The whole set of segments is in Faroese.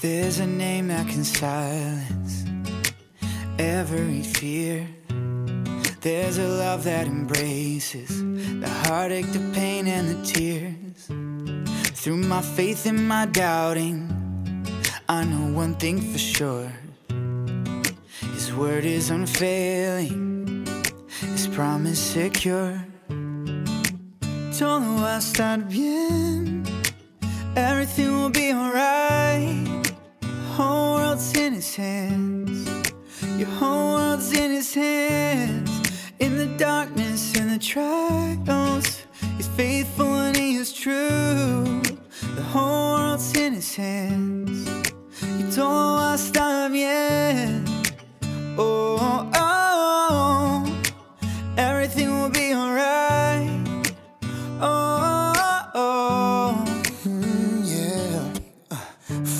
There's a name that can silence every fear. There's a love that embraces the heartache, the pain and the tears. Through my faith and my doubting I know one thing for sure. His word is unfailing His promise secure. Todo va a estar bien Everything will be alright whole world's in his hands. Your whole world's in his hands. In the darkness and the trials He's faithful and he is true. The whole world's in his hands. Y todo va a estar bien Oh.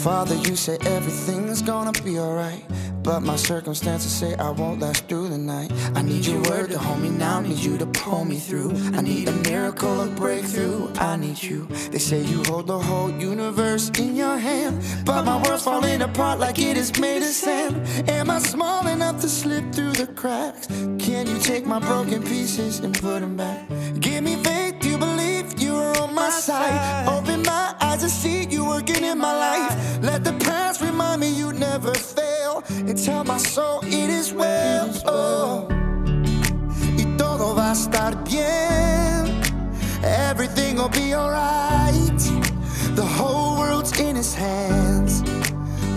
Father, you say everything's gonna be alright But my circumstances say I won't last through the night. I need your word to hold me now, need you to pull me through. I need a miracle, a breakthrough, I need you. They say you hold the whole universe in your hand But my world's falling apart like it is made of sand. Am I small enough to slip through the cracks? Can you take my broken pieces and put them back? Give me faith, you believe? on my side. Open my eyes and see you working in my life. Let the past remind me you never fail. And tell my soul it is well. Oh. Y todo va a estar bien. Everything will be alright. The whole world's in his hands.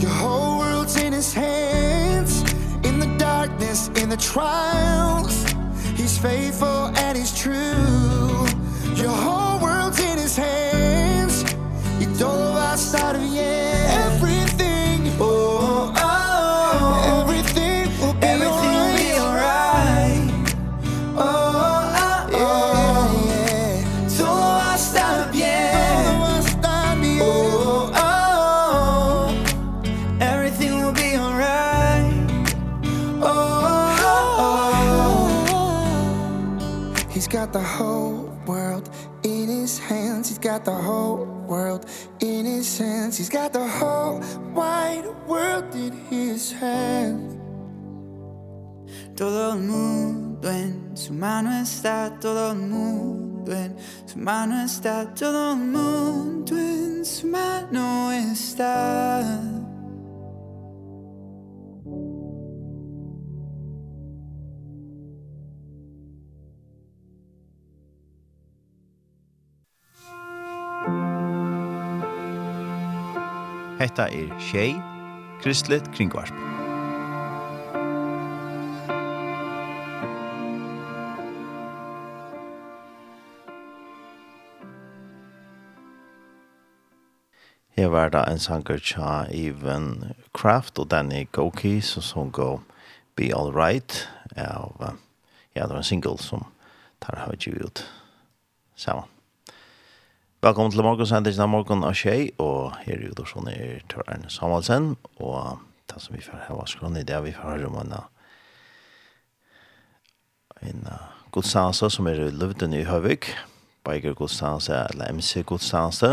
Your whole world's in his hands. In the darkness, in the trials. He's faithful and he's true. Your whole his hands y todo va a estar bien every got the whole world in his hands. He's got the whole wide world in his hands. Todo el mundo en su mano está Todo el mundo en su mano está Todo el mundo en su mano está. Hetta er Shay Kristlet Kringvarp. Her var det en sanger tja Even Kraft og Danny Goki som sungo Be All Right av, ja, det var en single som tar høyt ut sammen. Velkommen til morgensendingen av morgen av Kjei, og her i Udorsson er Tør Erne Samuelsen, og det som vi får hava skrann i det, vi får høre om en, en godstanse som er i Løvden i Høvik, Biker godstanse, eller MC godstanse,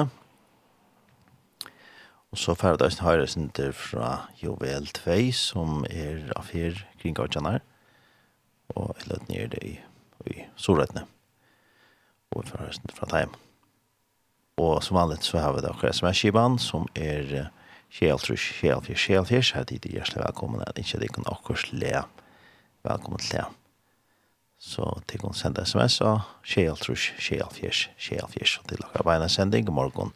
og så får vi også høre sinter fra Jovel 2, som er av her kring Gautjanar, og jeg Løvden er det i, i Solrettene, og vi får høre senter fra Teimann. Og som vanligt så har vi da akkurat sms-kiban som er kjeltrus, kjeltrus, kjeltrus. Her tid er hjertelig velkommen. Jeg ikke det kan akkurat le. Velkommen til det. Så til å sende sms av kjeltrus, kjeltrus, kjeltrus. Og til akkurat beina sending i morgen.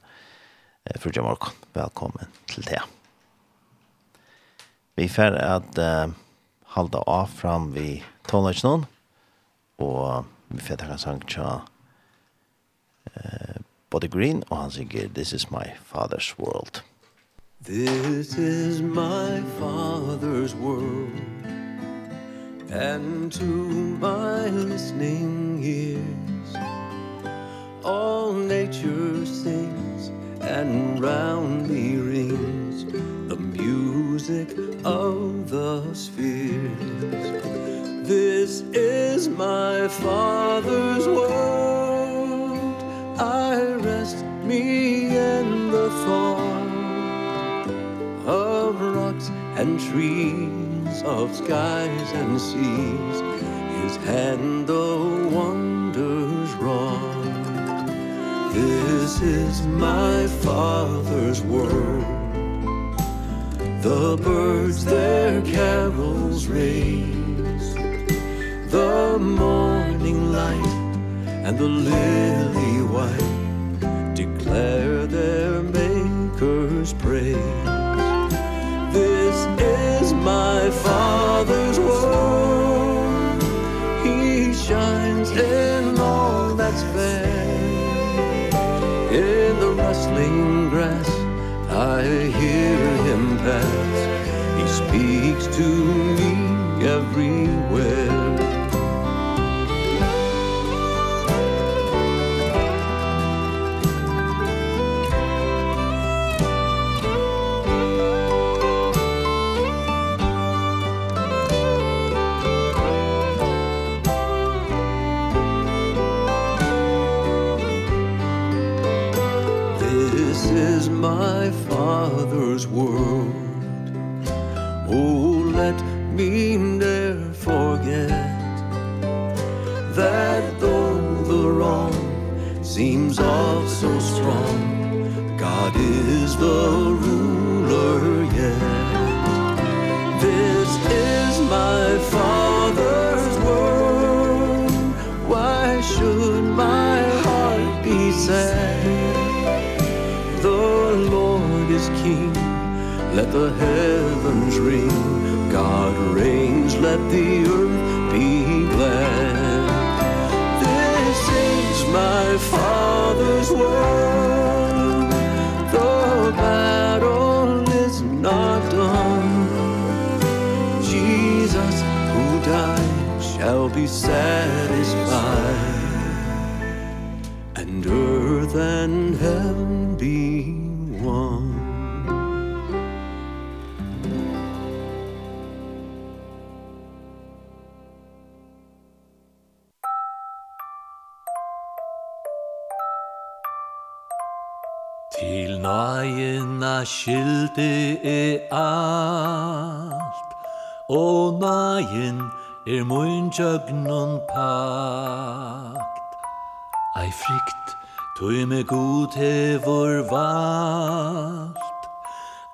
Eh, Frutja morgen. Velkommen til det. Vi får at uh, halda av fram vi tonlagsnån. Og vi får takk en sang til uh, Body Green, og han synger This is my father's world. This is my father's world And to my listening ears All nature sings And round me rings The music of the spheres This is my father's world I rest me in the fall Of rocks and trees Of skies and seas. His hand the wonders wrought. This is my father's world. The birds their carols raise. The morning light and the lily white declare their maker's praise. This is my father's world. He shines in all that's fair. In the rustling grass i hear him pass. He speaks to me everywhere. this world Oh, let me ne'er forget That though the wrong seems all so strong God is the root let the heavens ring. God reigns let the earth be glad. This is my father's word. milde er alt. Og nægin er mun jøgnun pakt. Ei frykt, tøy me god hevur valt.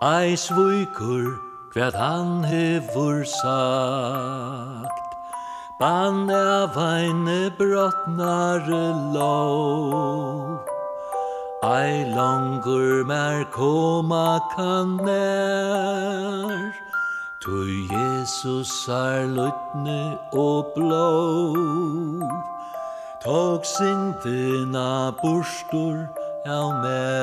Ei svuikur, hvat han hevur sagt. Bann av eine brottnare lov Ei langur mer koma kan nær Tu Jesus er lutne og blå Tog sindina bursdur av mer.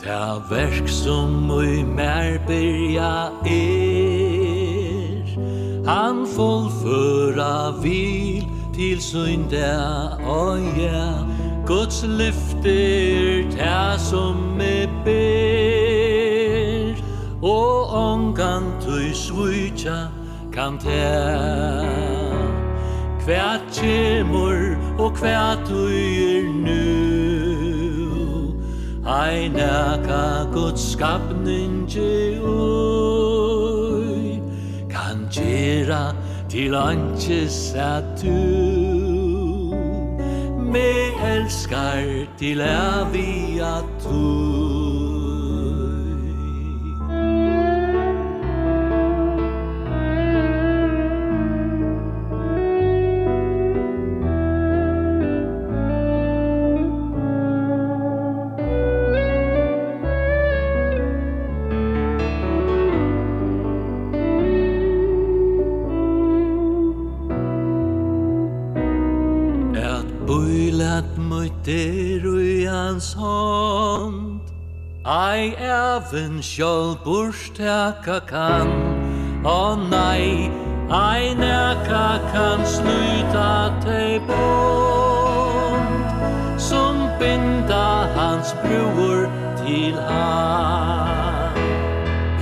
Ta verk som ui mer byrja er. Han fullføra vil til sin der og ja Guds lyfter tær som me ber. Og ongan tøy svucha kan tær Hvert kjemur og hvert er nu Ein naka Guds skapning tjeu Kan gera Til antes at du Me elskar til avia tu Der ui hans hånd Ei even sjål burstaka kan Å nei, ei neka kan sluta te bond Som binda hans bror til han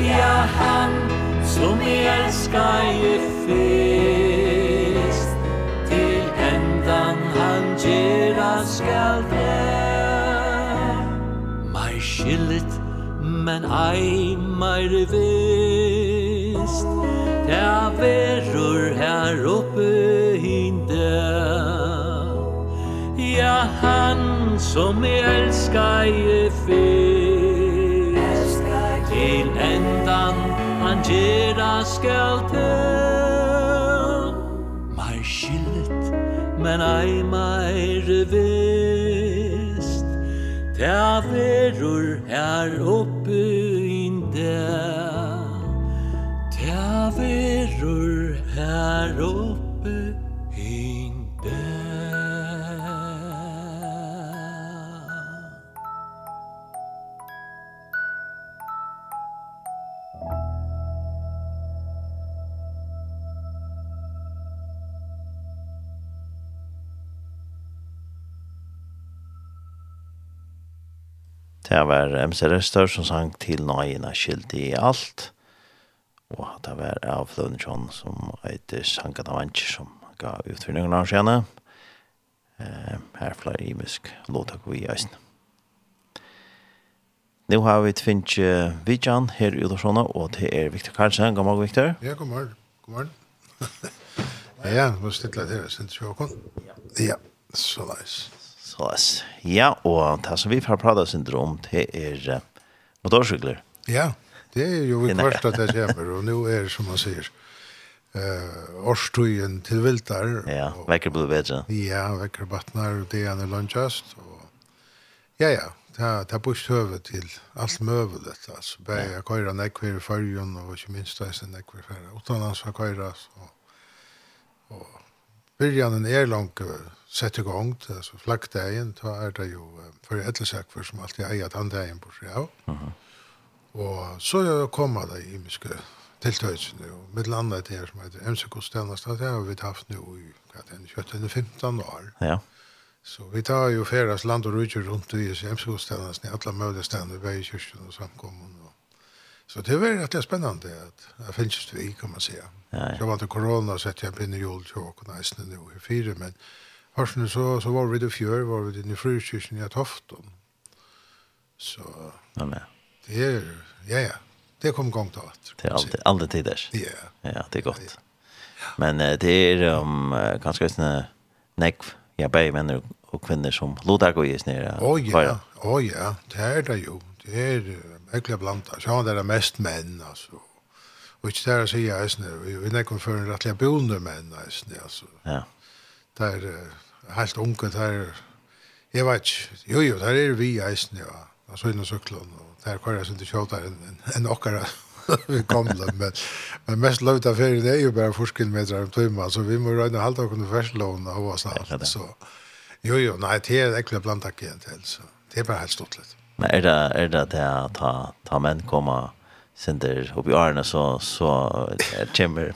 Ja, han som elskar i fyr skal være Mig skillet, men ei meir vist. Ta verur her oppe hinde Ja, han som jeg elskar i fyrst. Til endan han gjerra skal til men ei meir vist Ta verur her oppe inde Ta verur her oppe Det var MC Rester som sang til nøyene skilt i alt. Og det var av Lønnensson som heter Sankan av som ga utfyrningen av skjene. Eh, her flere imisk låtak vi i eisen. Nå har vi tvinnt Vidjan her i Udorsona, og det er Victor Karlsen. God morgen, Victor. Ja, god morgen. God morgen. ja, ja, stille til stilt litt her, sint sjåkon. Ja, så nice. Så ja, og det som vi har prata syndrom, det er motorsykler. Ja, det er jo et kvart at det kommer, og nå er det som man sier, uh, årstøyen til viltar. Ja, vekker blir bedre. Ja, vekker battnar, det er en lunchast. og ja, ja, ta ta busch höve till allt möjligt alltså bäj jag köra när i fargen, och ikke minst det sen när kvar utan han ska köra så och byrjanen er langt sett i gang, altså flaggdagen, da er det jo for ettersekver som alltid eier tanndagen på seg av. Uh -huh. Og så kommer det imiske tiltøysene, og mitt landet det her som heter MC-kostjenest, det har vi haft nu i 17-15 år. Ja. Så vi tar jo feras land og rutjer rundt i MC-kostjenest i alle mulige stedene, vei i kyrkjen og samkommunen Så det var rätt spännande att det finnes vi, kan man säga. Ja, Jag var det corona så jeg jag blev jul till och nästan nu i fire, men hørsene så så var vi det fjör var vi det i frukyrkan i att. Så ja men det er, ja ja det kom gång då at. det er alltid alltid tider. Ja. Ja, det är gott. Men det är um, ganska såna neck ja bei män och kvinnor som låter gå i snära. Å ja. å ja, det er det ju. Det är virkelig blanda. Så han er mest menn, altså. Og ikke der å si, eisne, vi er ikke for en rettelig boende menn, eisne, altså. Ja. Det er helt unge, det er, jeg vet ikke, jo jo, det er vi eisne, ja. Altså inne syklen, og det er kvar jeg synes ikke kjøter enn en okkara vi kom dem, men, men mest løvd av ferien er jo bare forskillmetrar om tøyma, så vi må røyne halda okken ferslån og oss alt, så jo jo, nei, det er ekkert blant akkurat til, så det er bare helt stort litt. Men er det, er det det at ta, ta menn komme sender opp i årene så, så kommer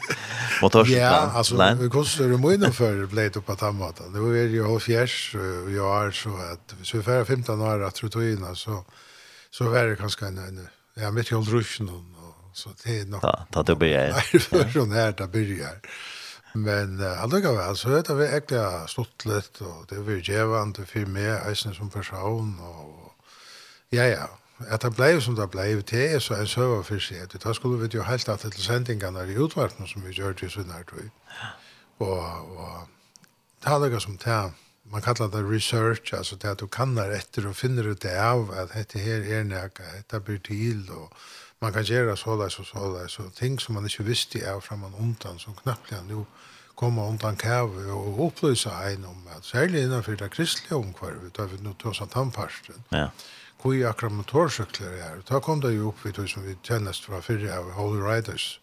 motorsen? Ja, alltså vi kostar det mycket för blade upp det på tammata. Det var ju hos Gjers, och jag är så att hvis vi færre 15 år at rutinene, så, så var det kanske en, en ja, mitt holdt rusjen, og så det är nog Ta, ta det blir jeg. Nej, så sånn her, det börjar. Men uh, allugavel, så vet har vi egentlig stått litt, og det har vært gjevende for meg, eisen som person, og Ja, ja. At det blei som det blei, det er så en søver for seg. Det skulle vi jo helt at til sendingene i utvarten som vi gjør til sånn her, tror jeg. Og, og det er noe som det man kallar det research, altså det at du kannar etter og finner ut det av at dette her er nekka, dette blir til, og man kan gjøre såleis og såleis, og ting som man ikke visste er framan undan, som knapplega nu koma undan kæve og opplysa en om at særlig innanfyrir det kristelige omkvarvet, da vi nu tås av tannparsten. Ja. Kui akkurat motorsykler er. Da kom det jo opp vi som vi tjennest fra fyrre av Holy Riders.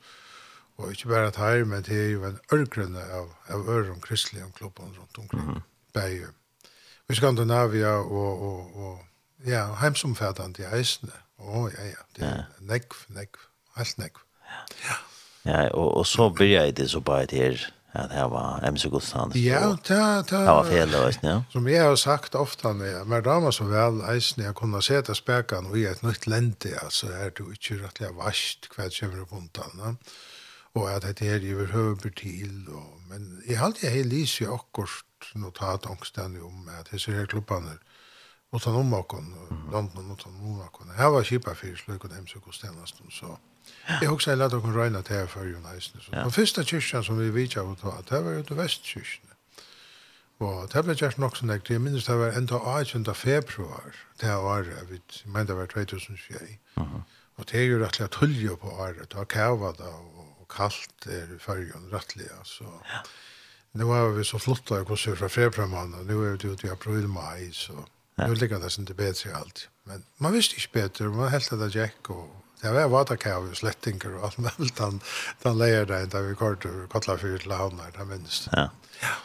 Og ikke bare at her, men det er jo en ørgrunne av, av øren kristelige klubben rundt omkring. Mm -hmm. Bæge. I Skandinavia og, og, og ja, heimsomfattende i eisene. Å, oh, ja, ja. Det er ja. nekv, nekv. Helt nekv. Ja. ja. Ja, og, og så blir jeg det så bare til at det var MC Gustafsson. Ja, ta ta. Det var fel då, ja. Som jeg har sagt ofta när men då var så vel, eisen jeg kunne se att spärkan i et nytt lente alltså er det ju inte rätt vast det kommer på undan. Og at det är ju överhuvud til. Og, men jeg har alltid helt lys i akkurat notat ångsten om att det ser klubbarna och ta någon bakom London och ta någon bakom. Här var skipa för slut och hem så kostnast så. Jeg husker jeg lærte å røyne til her før jo næsten. Den første kyrkjen som vi vidtja av å det var jo til vestkyrkjen. Og det ble gjerne nok sånn ekkert. Jeg minnes det var enda 18. februar det her året. Jeg vet, jeg mener det var 2004. Og det er jo rettelig tullje på året. Det var kæva da og kaldt er i fargen, rettelig. Så nå er vi så flott da, hvordan vi fra februarmann, og nå er vi ute i april-mai, så nå ligger det sånn til bedre i alt. Men man visste ikke bedre, man helt at det gikk og Det var vaterkav, slettinger og alt mulig. Den, den leier deg da vi går til Kotlafyr til Havnar, det minst. Ja. ja.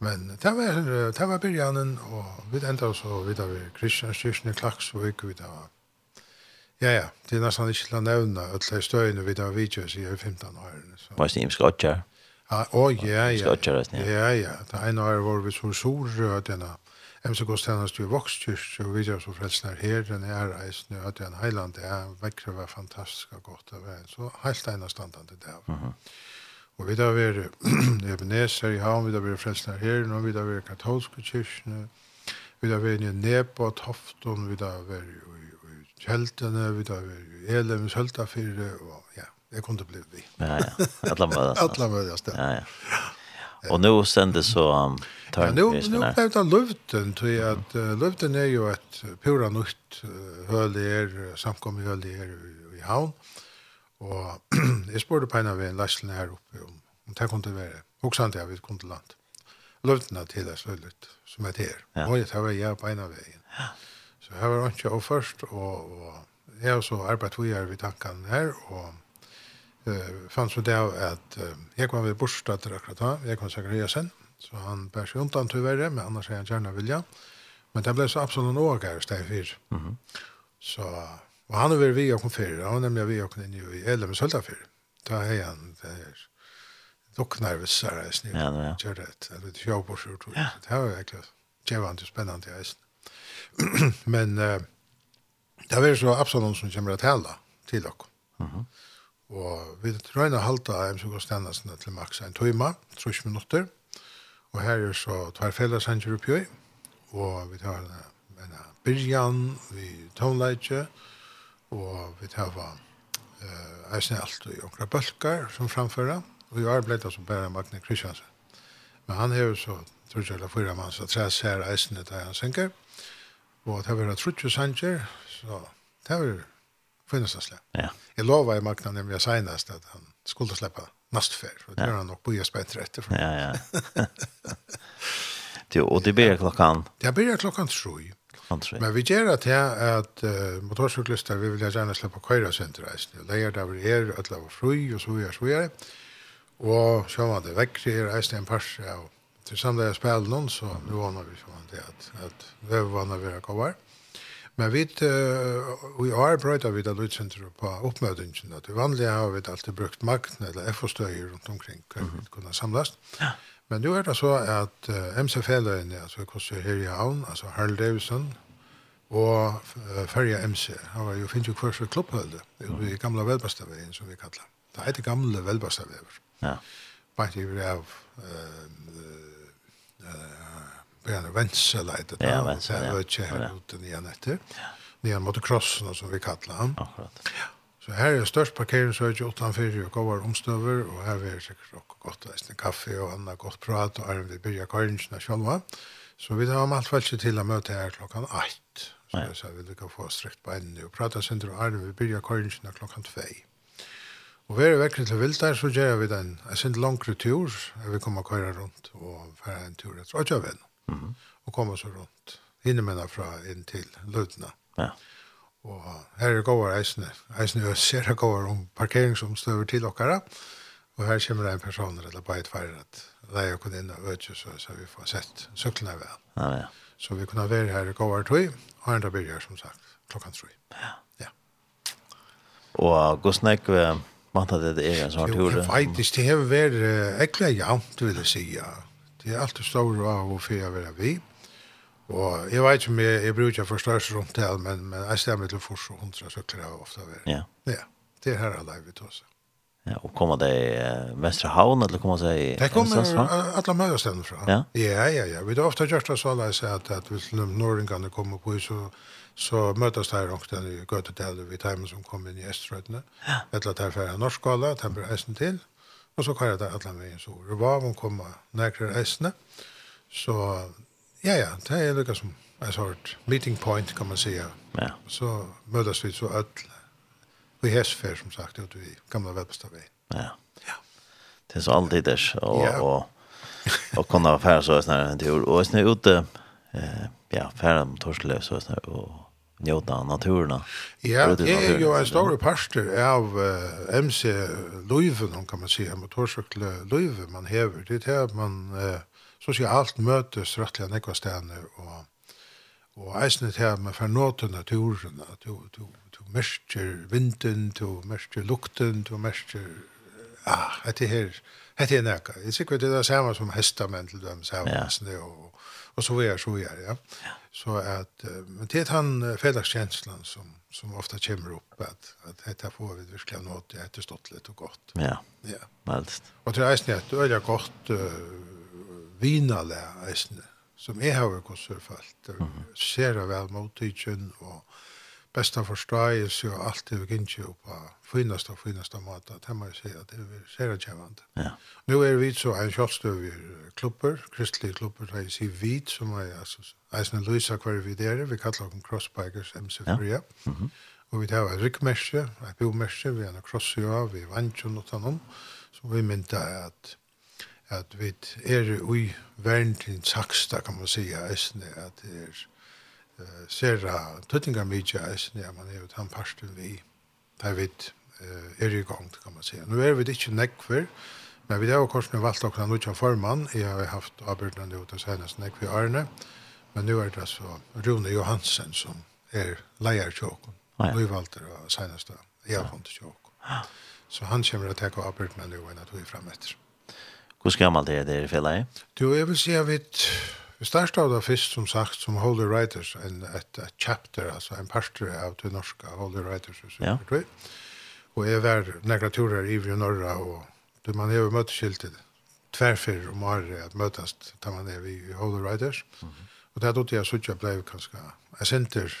Men det var, det var byrjanen, og vi enda så videre vi Kristianskirken i Klaksvik, vi da Ja, ja, det er nesten ikke til å nevne alle støyene vi da vidtjøs i 15 år. årene. Var det imsk åttjør? Ja, å, ja, ja. Imsk åttjør, ja. Ja, ja, det ene året var vi så sur, og denne, MC stendast jo Vokskyrk og videre som frelsner her, den er reisen i Ødjan Heiland, det er vekkere var fantastisk og godt å være. Så helt ene standande det var. Og vi da var Ebenezer i havn, vi da var frelsner her, nå vi da var katolske kyrkene, vi da var i Nebo og Tofton, vi da var i Kjeltene, vi da var i Elems Høltafyrre, og ja, det kunne bli vi. Ja, ja, alle møtes. Alle møtes, ja. Ja, ja. Og nå sendes så... Um, tar ja, nu, nu blev det luften till att uh, luften är ju ett pura nytt uh, hölier samkommer är i, i havn och jag sporde på en av en lastlen här uppe om, om det kunde vara också inte jag vet kunde land luften har till så lite som är här ja. och det var jag på en av vägen ja. så här var inte jag först och, och jag har så arbetat vidare vid tanken här och eh uh, fanns det att uh, jag kom vid borstad akkurat här jag kom sen. Så han bär sig undan tyvärr, men annars är han gärna vilja. Men det blev så absolut en åker steg fyr. Mm -hmm. Så, och han har varit vi och fyr, han har nämligen vi och in i Elm och Sölda fyr. Där är han, det är dock nervösare i snitt. Ja, ja. Kör rätt, eller det kör på sig, tror jag. Det här var verkligen jävligt spännande i snitt. men uh, det var så absolut som kommer att hälla till oss. Mm -hmm. Og vi røyna halda heim så går stendasene til maks en tøyma, 30 minutter. Mm Og her er så tvær felleshanger oppgjøy, og vi tar en byrjan, vi toneleitje, og vi tar uh, eisen alt i okra bølgar som framføra, og vi har blitt som bæra Magne Kristiansen. Men han hever så, tror jeg, eller fyra mann, så tres her eisen i dag han synger. og det var trutje sanger, så det var finnes det slag. Ja. Jeg lovar i Magne nemlig senast at han skulle sleppa det nastfär. Det gör han nog på just bättre efter. Ja, ja. Jo, och det blir klockan? Det blir klockan sju. Klockan sju. Men vi gör att här att uh, motorcyklister, vi vill gärna släppa köra sen till reisen. Det är där vi är, att var fri och så vidare, så vidare. Och så var det väckre i reisen en pers. av och till samtidigt jag spelade någon så nu var vi som det att, att vi var vi vid att gå Men vi uh, i år brøyder vi da lydsenter på oppmøtingen. Det vanlige har vi alltid brukt makt eller FO-støyer rundt omkring hva vi kunne samles. Ja. Men nu er det så at uh, MC-fæløyene, altså hvordan her i havn, altså Harald Davidson og uh, Ferja MC, han var jo finnes jo hver for klubbhølde i gamla velbastaveien som vi kallar. Det heter gamle velbastavever. Ja. Bare i av uh, uh, Ja, Wenzel heter det. Ja, Wenzel, ja. Det var ikke her ute nye netter. Nye mot krossen, som vi kallar han. Akkurat. Ja. Så her er størst parkeringshøyde utenfor og går omstøver, og her er sikkert også godt en kaffe og annet godt prat, og her vi byrja køringene sjølva. Så vi har alt vel til å møte her klokkan 8. Så jeg sa vi kan få strekt beinene og prata sender og Arne, vi byrja køringene klokkan 2. Og vi er vekkert til Vildar, så gjør vi den. Jeg synes langere tur, vi kommer køyra rundt og fer en tur etter Åtjøven. Mm. Och komma så runt. innemennene fra inn til Lutna. Ja. Og her er gåvar eisne. Eisne er ser gåvar om parkeringsomstøver til okkara. Og her kommer det en person eller bare et færre at da jeg kunne inn og øde så, så vi får sett syklene ved. Ja, ja. Så vi kunne være her i gåvar tog, og enda blir som sagt klokkan tog. Ja. ja. Og god snakk ved Man hade det er en sån tur. Jo, faktiskt det är väl äckliga, ja, jeg vill säga. Det er alltid stor av og fyrir å være vi. Og jeg vet ikke om jeg, jeg bruker forstørrelse rundt det, men, men jeg stemmer til fors og hundra søkker jeg ofte være. Ja. ja. Det er her alle vi tar seg. Ja, og kommer det i Vestre Havn, eller kommer det i... Det kommer alle møy å stemme fra. Ja? ja, ja, ja. Vi har ofte gjort det så alle sier at, at hvis norringene kommer på, så, så møtes det her ångten i Gøtedeler, vi tar som kommer inn i Estrøytene. Ja. Etter at det er ferdig norskala, det er eisen til. Og så kører det alle veien så. Det var om kommer nærkere reisende. Så ja, ja, det er lukket som en sort meeting point, kan man säga. Ja. Så møtes vi så alle. Vi hesfer, som sagt, ut i gamla Velbestadvei. Ja. Ja. Det är så alltid der. Och, ja. och, och kunna være ferdig så här en tur. Och sen ute, eh, ja, ferdig om Torslöv så här. Och njuta naturen. Ja, det är ju en stor parster av uh, MC Løyven, kan man säga, motorsykle Løyven man häver. Det er att man uh, socialt mötes rättliga nekvastäner och och eisnet här med förnåta naturen at du du du mäster vinden, du mäster lukten, du mäster ah, det här Det är näka. Det är det där samma som hästar men dem så Ja. Og, og så vidare så vidare ja. ja. Så uh, men det är han fällskänslan som som ofta kommer opp, at, at dette får vi virkelig av noe, det er stått litt og godt. Ja. Ja. Allt. Och det är snett öliga godt uh, vinale är som jeg har konsert fallt. Mm -hmm. Ser väl mot och bästa förståelse och allt det vi kan ju på finaste finaste mat att hemma se att det är sehr charmant. Ja. Nu är vi så en självstöv klubbar, kristliga klubbar där i vit som är alltså Eisen Luisa kvar vi där vi kallar dem crossbikers MC4. Ja. Mhm. Mm och vi tar ett ryckmärke, ett bomärke, vi har en crossjö, vi har vantjon och sånt så vi mynda at, at vi är i verkligen saksta kan man säga, at det er eh serra tuttingar mykje eisen ja man er jo han parsten vi der vit er i gang kan man säga. Nu er vi inte nekver men vi har kort nu valt också nu som förman jag har haft arbetande ut av senast nekver Arne men nu er det så Rune Johansen som är Ah, ja. vi valt det senast jeg har inte chok så han kommer til å ta arbetande nu när du vi framme efter Hur gammal det är det i fjellet? Du, jag vill säga vid Vi startet av det først, som sagt, som Holy Writers, en, et, et chapter, altså en parster av det norske Holy Writers. Ja. Og jeg var negatorer turer i Vri Norra, og du, man er jo møteskiltet tverfer om året at møtast da man er i Holy Writers. Mm -hmm. Og det er dotter jeg suttet blei kanskje, jeg senter,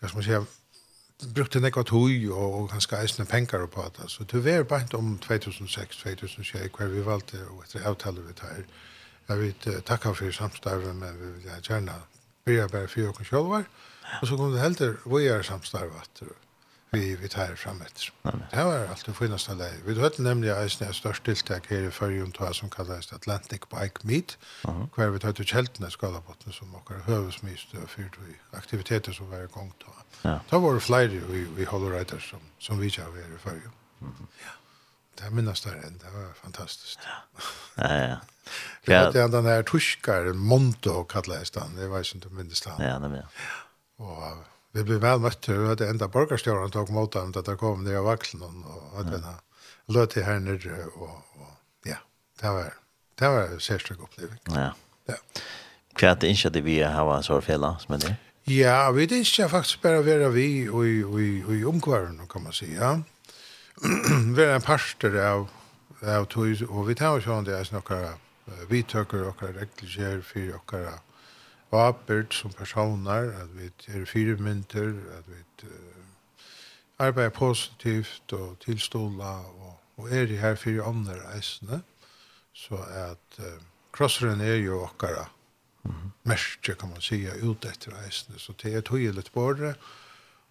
hva skal man si, brukte nekva tøy og ganske eisne penger på det. Så det var bare om 2006-2006, hver vi valgte og etter avtaler vi tar Jeg vil takke for samstarvet, men vi vil gjerne byrja bare for åkken sjølver. Og så kom det helder, vi er samstarvet vi vi tar fram etter. Det var alt det fineste det. Vi hørte nemlig eisen er størst tiltak her i førjun tog som kalles Atlantic Bike Meet, hver vi tar til kjeltene skalabotten som okkar høvesmyst og fyrt i aktiviteter som var i gang til. Ja. Da var det flere vi, vi holder etter som, som vi ikke har vært i førjun. Mm -hmm. Ja. Det minnes der enn, det var fantastisk. Ja, ja, ja. Det var det den der tuskar, Monto kallet i stand, det var ikke du minnes. Ja, det var ja. Og vi ble vel møtt til, at enda borgarstjøren tok mot dem, at det kom ned av vaksen, og at den løt til her nere, og, og ja, det var, det var en særstøk oppleving. Ja. Ja. Hva er det ikke det vi har en fjellet som er det? Ja, vi er ikke faktisk bare være vi og i omkvarene, kan man si, ja. Ja vera en parster av av tog, og vi tar sånn det er snakkara vi tøkker okkar regler fyrir okkara vapert som personer, at vi er fire mynter at vi uh, arbeider positivt og tilstola og, og er i her fire andre eisene, så at uh, krosseren er jo okkara mm -hmm. merke, kan man sige, ut etter eisene, så det er tøyelig båre,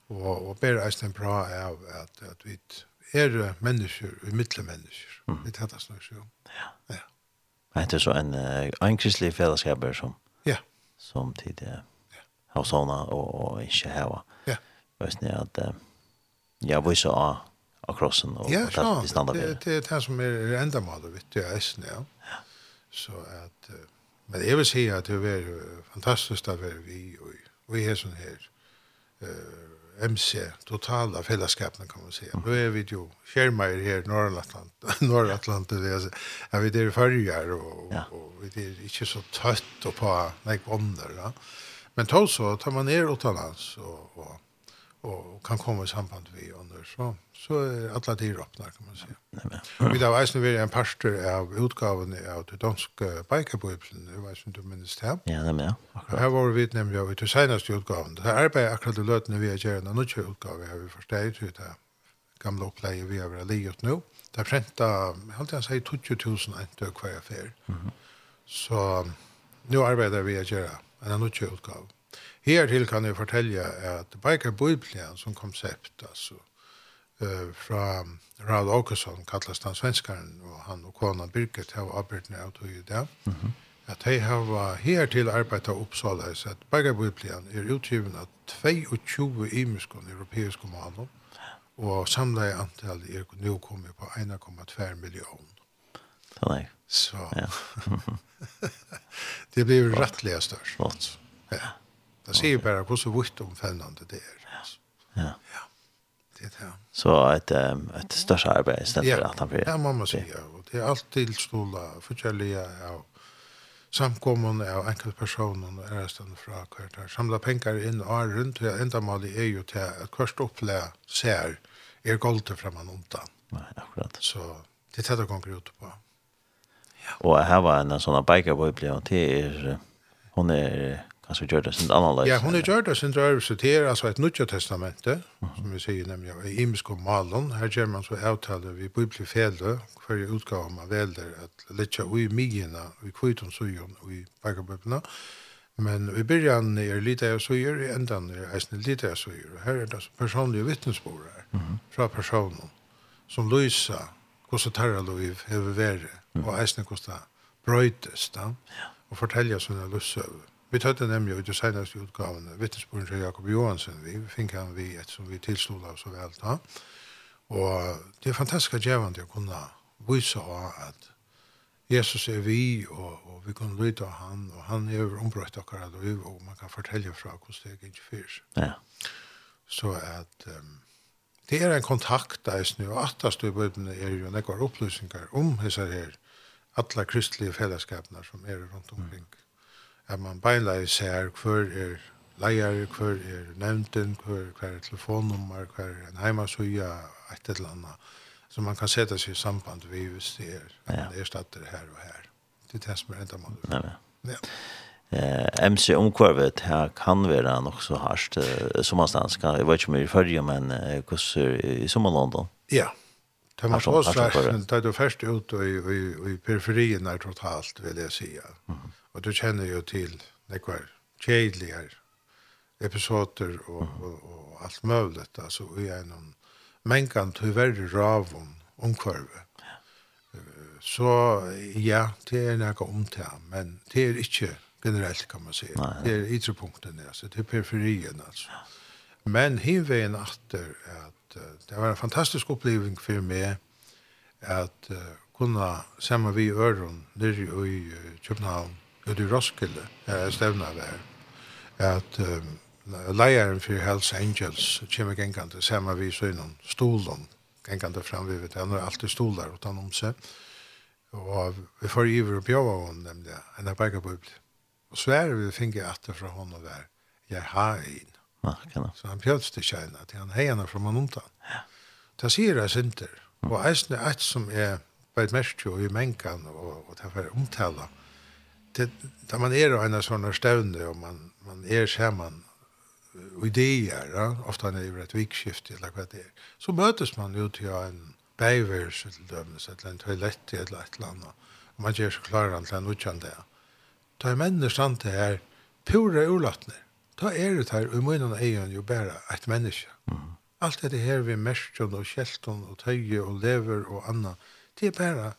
og, og ber eisene bra av at, at vi er mennesker, vi umiddelige mennesker. Mm. Det er det snakker om. Ja. ja. Det er så en, en kristelig fellesskaper som, ja. som tid ja. har sånne og, og ikke hava. Ja. Vet ni at ja, vi så av, av krossen og ja, så, det standa bedre. Det, det er det som er enda måte, vet du, eisen, ja. ja. Så at, men jeg vil si at det er fantastisk å være vi og, vi er sånn her, uh, MC, totala fellesskapene, kan man säga. Mm. Då är vi ju skjermeier här i Norrland, Atlant, norra Atlant det är ja, vi det förrjar och, ja. och, vi er är inte så tøtt och på nek vonder, va. Men tog så tar man ner utenlands, og, och, och kan komma i samband med och alder, så, så er alla tider åpne, kan man si. Vi har eisen vært en parster av utgaven av det danske bikerbrøpsen, det vet ikke du minnes det. Ja, det er akkurat. Her var vi nemlig av det seneste utgaven. Det her arbeidet akkurat i løtene vi har gjerne, nå ikke utgave, har vi forstått ut det gamle oppleie vi har vært livet nå. Det er prenta, jeg holdt jeg å si, 20 000 entøk hver affær. Så nå arbeider vi å gjøre en nytt utgave. Her til kan jeg fortelle at Biker Bibelen som konsept, altså, uh, fra Rad Åkesson, kallast han svenskaren, og han og kona Birgit har arbeidene av tog i det, mm at de har her til arbeidet av Uppsala, så at Bergabiblian er utgiven av 22 imiskon europeiske maler, og samlet antall er nå kommet på 1,2 million. Nei. Så. Ja. det blir rettelig størst. Flott. Ja. Det sier bare hvordan vitt omfennende det er. Ja. Ja. ja det här. Så ett ett större arbete istället för att han blir. Ja, mamma säger och det är allt till stola förkärliga ja Samkommande av enkel personen och är stående fra kvart här. Samla pengar in och runt och og enda målet er jo til kvart upplä ser er goldet framan undan. Nej, akkurat. Så det er det det ut på. Ja. Og her var en sån biker-bøyblad, og det hon är Alltså gör det sin analys. Ja, hon har gjort det sin resulterar alltså ett nytt testamente som vi säger nämligen i himmelska malon. Här ger man så uttalar vi bibelfälle för utgåva man välder att lägga i migena i kviton så ju i bagaböppna. Men vi börjar är lite av så gör i ändan är hästen lite av så gör. Här är det alltså personliga vittnesbörd här. Från personen som Luisa, Kosta Tarra Loiv, Heve Vere, mm. och hästen Kosta Bröjtes. Ja. Och fortälja såna lussöver. Vi tøtte nemlig ut i senaste utgavene, vittnesbjørn til Jakob Johansen, vi fikk han vi et som vi tilstod av så vel da. Og det er fantastisk djevende å kunne vise av at Jesus er vi, og, og vi kan lytte av han, og han er ombrøtt akkurat av liv, og man kan fortelle fra hvordan det ikke fyrs. Ja. Så at um, det er en kontakt der er snu, og atast i bøybene er jo nekvar opplysningar om disse her, alla kristelige fellesskapene som er rundt omkring. Mm at man beinleis ser hver er leier, hver er nevnten, hver, hver er telefonnummer, hver er en heimasøya, et eller annet. Så man kan sette seg i samband vi hvis det er, at ja. man erstatter her og her. Det er det som er enda mål. Ja, ja. Eh, MC omkvarvet här kan vara nog så harst eh, som man stansker. Jeg vet inte om jag är i ferdig, men eh, hvordan i sommerlånden? Ja, Det man så svärsen, det är först ut i, i, i periferien är totalt, vill jag säga. Mm. Og du kjenner jo til nekvar kjedeligere episoder og, og, og alt møvlet, altså i en mengan tyverre ravun omkvarve. Så ja, det er nekka omtid, men det er ikke generelt kan man si. Nei. Det er ytrepunkten, altså, det er periferien, altså. Men hivveien atter at uh, det var en fantastisk oppleving for meg at uh, kunne sammen vi i Øron, nere i uh, København, ut i Roskilde, uh, stevna der, at um, leieren for Hells Angels kommer gengande sammen vi så innom stolen, gengande fram vi vet, han har alltid stolar utan om seg, og vi får iver og bjava hon nemlig, en av begge bubli. Og så er vi finger atter fra hon og der, jeg har en. Så han bjøds til kjena, til han heierne fra man omtan. Ja. Det sier jeg synder. og eisne et som er, på et merke og i menkan og, og det er omtala, det, da man er en av sånne støvne, og man, man er sammen, og ideer, ja? ofte han er jo et vikskift, eller hva det er, så møtes man jo til en beivers, til dømes, eller en toalett, eller et eller annet, og man gjør så klar han til en utkjent det. Da er mennesker sant det her, pure urlattner, da er det her, og munnen er jo bare et menneske. Mm. Alt dette her vi merskjøn og kjelton og tøye og lever og anna, det er bare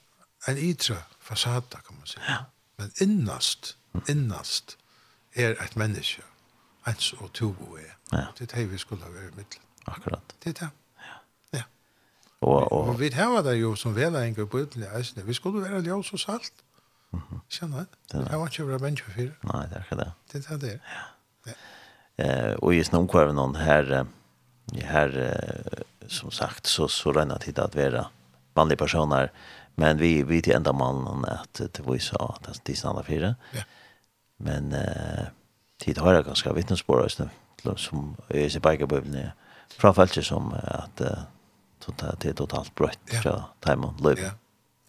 en ytre fasada, kan man si. Ja. Men innast, innast er et menneske, ens og tobo er. Ja. Det er det vi skulle ha vært middelen. Akkurat. Det er det. Ja. ja. Og, og... og vi har det jo som vel velenger på ytterligere Vi skulle være ljøs og salt. Mm -hmm. Kjenner det? Det var ikke bra menneske for. Nei, det er ikke det. Det er det. Ja. ja. Eh, och i snömkvarven någon här här som sagt så så räna tid att vara vanliga personer Men vi vi till ända mannen att det var ju så att det stannar fyra. Ja. Men eh tid har jag ganska vittnesbörd just nu som är sig bike bubblan. Framförallt som att totalt det totalt brött så tajmon löp. Ja.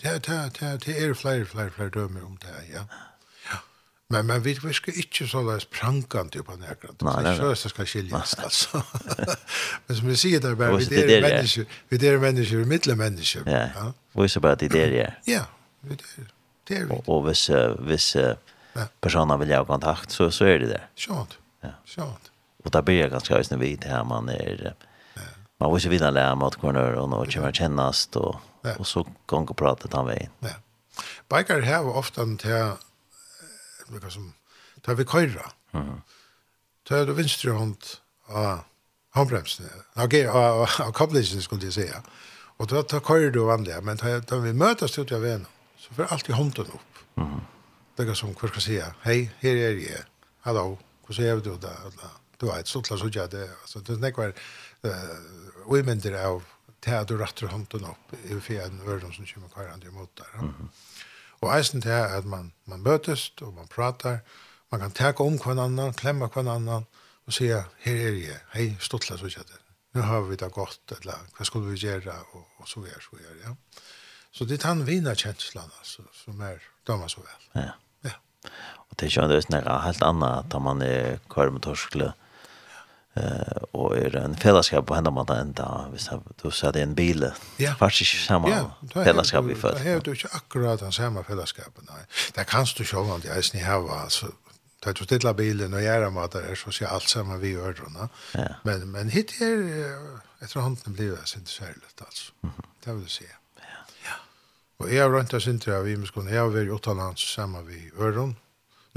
Ja, Det det det är fler fler fler dömer om det, ja. Men men vi vi ska inte så där prankant på näkran. Det är så ska skiljas alltså. men som vi ser där bara vi det är människor, vi det är människor, mittla människor. Ja. Vad är det där ja? Ja, vi det. Det är vi. Och vis vis personer vill jag kontakt så så är det det. Schant. Ja. Schant. Och där blir jag ganska högt när vi det här man är man vill ju vinna lära mot corner och något känna kännas och och så gång och prata han vägen. Ja. Bikar har ofta en till vilka som tar vi køyra. Mhm. -huh. Tar du venstre hånd av handbremsen, av, av, av kablisen skulle jeg säga. Og da tar køyra du vanlig, men tar, tar vi møtes ut av venen, så får alltid hånden opp. Uh. Det er som hva skal säga, hei, her er jeg, hallo, hvordan er du da? Du har et til å sitte det, altså, det er nekvar, uh, uimender av, tar du rattur hånden opp, i fjern, vøren som kommer køyra andre mot der. Uh -huh. Og eisen til er at man, man møtes og man pratar, man kan teka om hver annan, klemma hver annan, og sier, her er jeg, hei, stuttla så kjett det. Nå har vi det godt, eller hva skulle vi gjøre, og, og så er, så er, ja. Så det er den vina kjenslan, altså, som er dama så vel. Ja. ja. Og det er jo det er helt annet, da man er kvar med torskle, eh och är en fällskap på hända man ända visst du sa det en bil. Ja. Fast inte samma fällskap vi för. Det är ju inte akkurat den samma fällskapen. Nej. Där kan du själva det ens ni ha alltså tar du stilla bilen och göra mat där så ser allt samma vi gör då, Ja. Men men hit är efter handen blir det inte särskilt alltså. Mm -hmm. Det vill säga. Ja. Ja. Och jag har runt oss inte vi måste kunna jag vill åt lands samma vi öron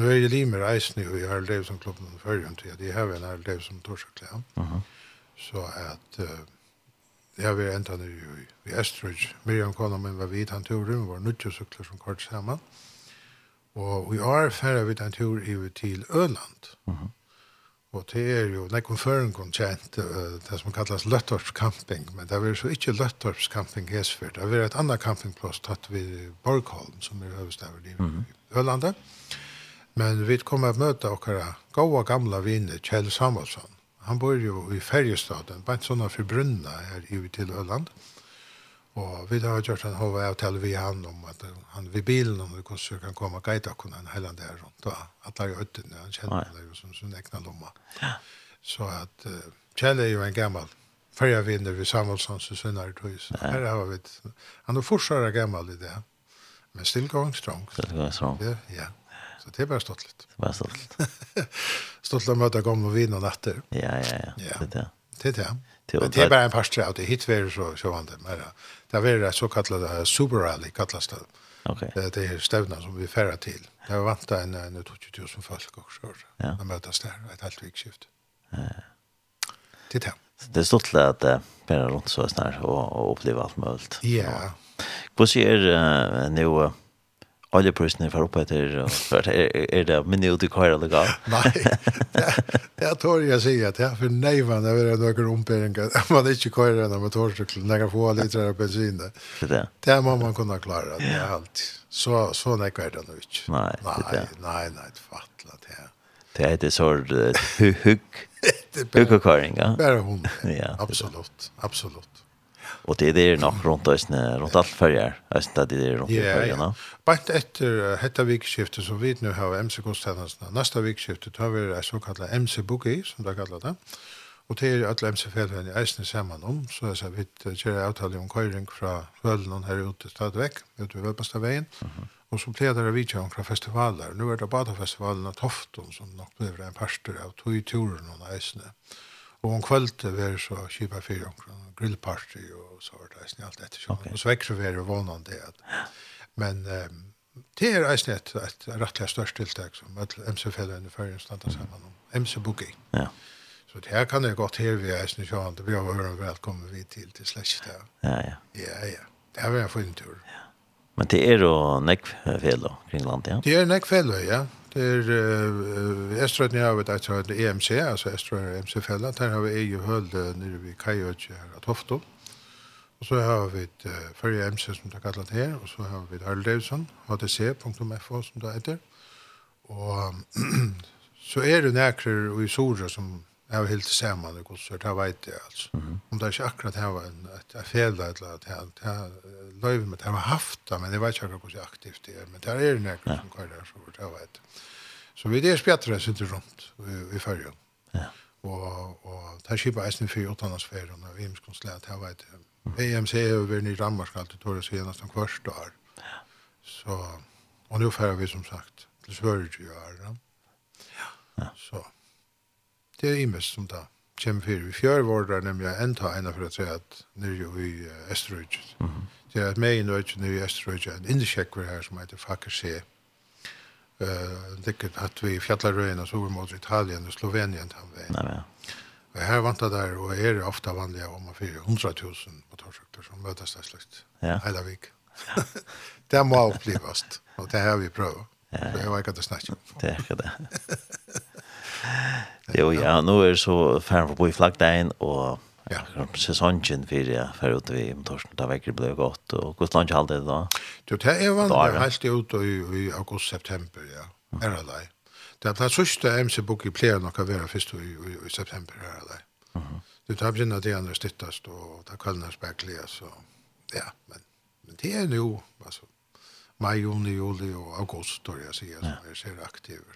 Nu är det limer eisen i Arl Davidson klubben förrjum till. Det har en Arl Davidson torsaklä. Aha. Så att uh, det har vi ända nu i, i Estridge. Miriam Konomen var vid han tog rum var nutjusukler som kort samman. Og vi har færre vid en tur i til Øland. Uh -huh. Og det er jo, nekken føren kom kjent, uh, det som kallas Løttorpskamping, men det er så ikke Løttorpskamping hesfyrt, det er et annet campingplass tatt vid Borgholm, som er høvestavet i uh -huh. Ølandet. Mm Men vi kommer att möta åkara goa gamla viner Kjell Samuelsson. Han bor ju i Färjestaden, bara inte sådana för Brunna här ju till Öland. Och vi har gjort en hova avtal vi han om att han vid bilen om vi kunde kan komma och guida kunna en hela där runt. Och att lägga ut när han känner det som sin egna lomma. Så att uh, Kjell är ju en gammal färjavinner vid Samuelssons det Sunnartorgs. Här har vi ett, han är fortsatt gammal i det. Men still going strong. Still going strong. Ja, ja. Så det er bare stått litt. Det är bara stått ståtligt å møte gamle vin og natter. Ja, ja, ja. ja. Det er det. Det er det. Men det er bare en par tre av det hit er så så. Men det er det så kallet uh, super rally kallas det. Okej. Okay. Det är stävna som vi färrar till. Det var vant en en 20000 folk också. Ja. De mötas där ett helt vikskift. Ja. Det är det. Det är stort att uh, bare rundt så snart og, og oppleve alt mulig. Ja. Hur ser uh, nu oljeprisen för uppe till för är det men det kvar det går. Nej. Det tror jag säger att jag för nej vad det är några rumperingar. Man inte kvar den med torrcykeln lägga på lite bensin där. Det. Det må man kunna klara det är allt. Så så nej kvar det inte. Nej. Nej, nej, nej, fattla det. Det är det så hugg. Hugg och karinga. Bara hon. Ja, absolut. Absolut. Och det är det nog runt oss när runt allt färger. Alltså det är det runt färgerna. Bant efter hetta vikskifte som vi nu har MC konstanterna. Nästa vikskifte tar vi det så kallade MC boogie som det kallar det. Och det är alla MC fällen i Eisne samman om så jag så vi kör avtal om köring från Völlen här ute stadväck ute vid Völpasta vägen. Mm. Och så blev det vi kör från festivaler. Nu är det bara festivalen Tofton som nog blir en pastor av tog turen och Eisne. Och om kvällte var så kipa fyra grillparty och så var det snällt alt etter kjønn. Okay. Og så vekker vi er vånande det. Men um, det er eisen et, et rettelig størst tiltak som MC-fellene i Førjen standa sammen om. MC Boogie Ja. Så det her kan jeg godt her vi eisen kjønn. Det blir har høre velkommen vi til til där Ja, ja. Ja, ja. Det har var en fin tur. Ja. Men det er jo nekvfellene kring landet, ja? Det er nekvfellene, ja. Det er uh, Estrøyden jeg har vært etter EMC, altså Estrøyden EMC-fella. Der har vi egen høl nere ved Kajøtje her av Hofto. Og så har vi et uh, førre MC, som det er kallet her, og så har vi et Arle Davidson, hdc.fo, som det heter. Og um, så er det nækere og i Sora som er helt sammen, og så det vet jeg, altså. Mm -hmm. Om det er ikke akkurat her var en, et, et fel, eller at jeg, jeg løyver med, jeg har haft det, men jeg vet ikke akkurat hvor aktivt det er, men det er det nækere ja. som kører der, så det vet jeg. Så vi er spjattere, synes jeg, rundt i, i førre. Ja. Og, og det er ikke bare eisen i 4-8-landsferien, og vi er slet, jeg vet jeg, EMC har vært i Danmark alltid tror jeg, senast en kvart år. Så, og nå færer vi som sagt til Sverige i år. Ja. Så, det er imest som da kommer för. Vi fjør var der nemlig en tag ena for å si at nere är i Österrike. Mm -hmm. Det är att mig i Norge nu i Österrike en indiekäckare her som heter Fakersee. Uh, det är at vi fjallar röjna så vi mot Italien og Slovenien. ta veien. Nei, nei, ja. Og her vant jeg der, og er ofte vanlig om 400.000 motorsykler som møtes der slikt. Ja. Hele vik. det må opplivast, og det har vi prøvd. Ja. Så jeg var ikke det snakket om. Det er ikke det. jo, ja, nå er så ferdig på i flaggdeien, og Ja. Sesongen för jeg för ut vi om da vekker det ble godt, og hvordan långt hade det da? Jo, det er är väl helt ut i august-september, ja. Er det där? Det er sørste MC-bok i pleier nok å være først i, i, i september her eller. Uh -huh. Det tar begynner det andre stittast og det kallner spekler så ja, men, men det er nu altså maj, juni, juli og august då jag säger som är ser aktiver.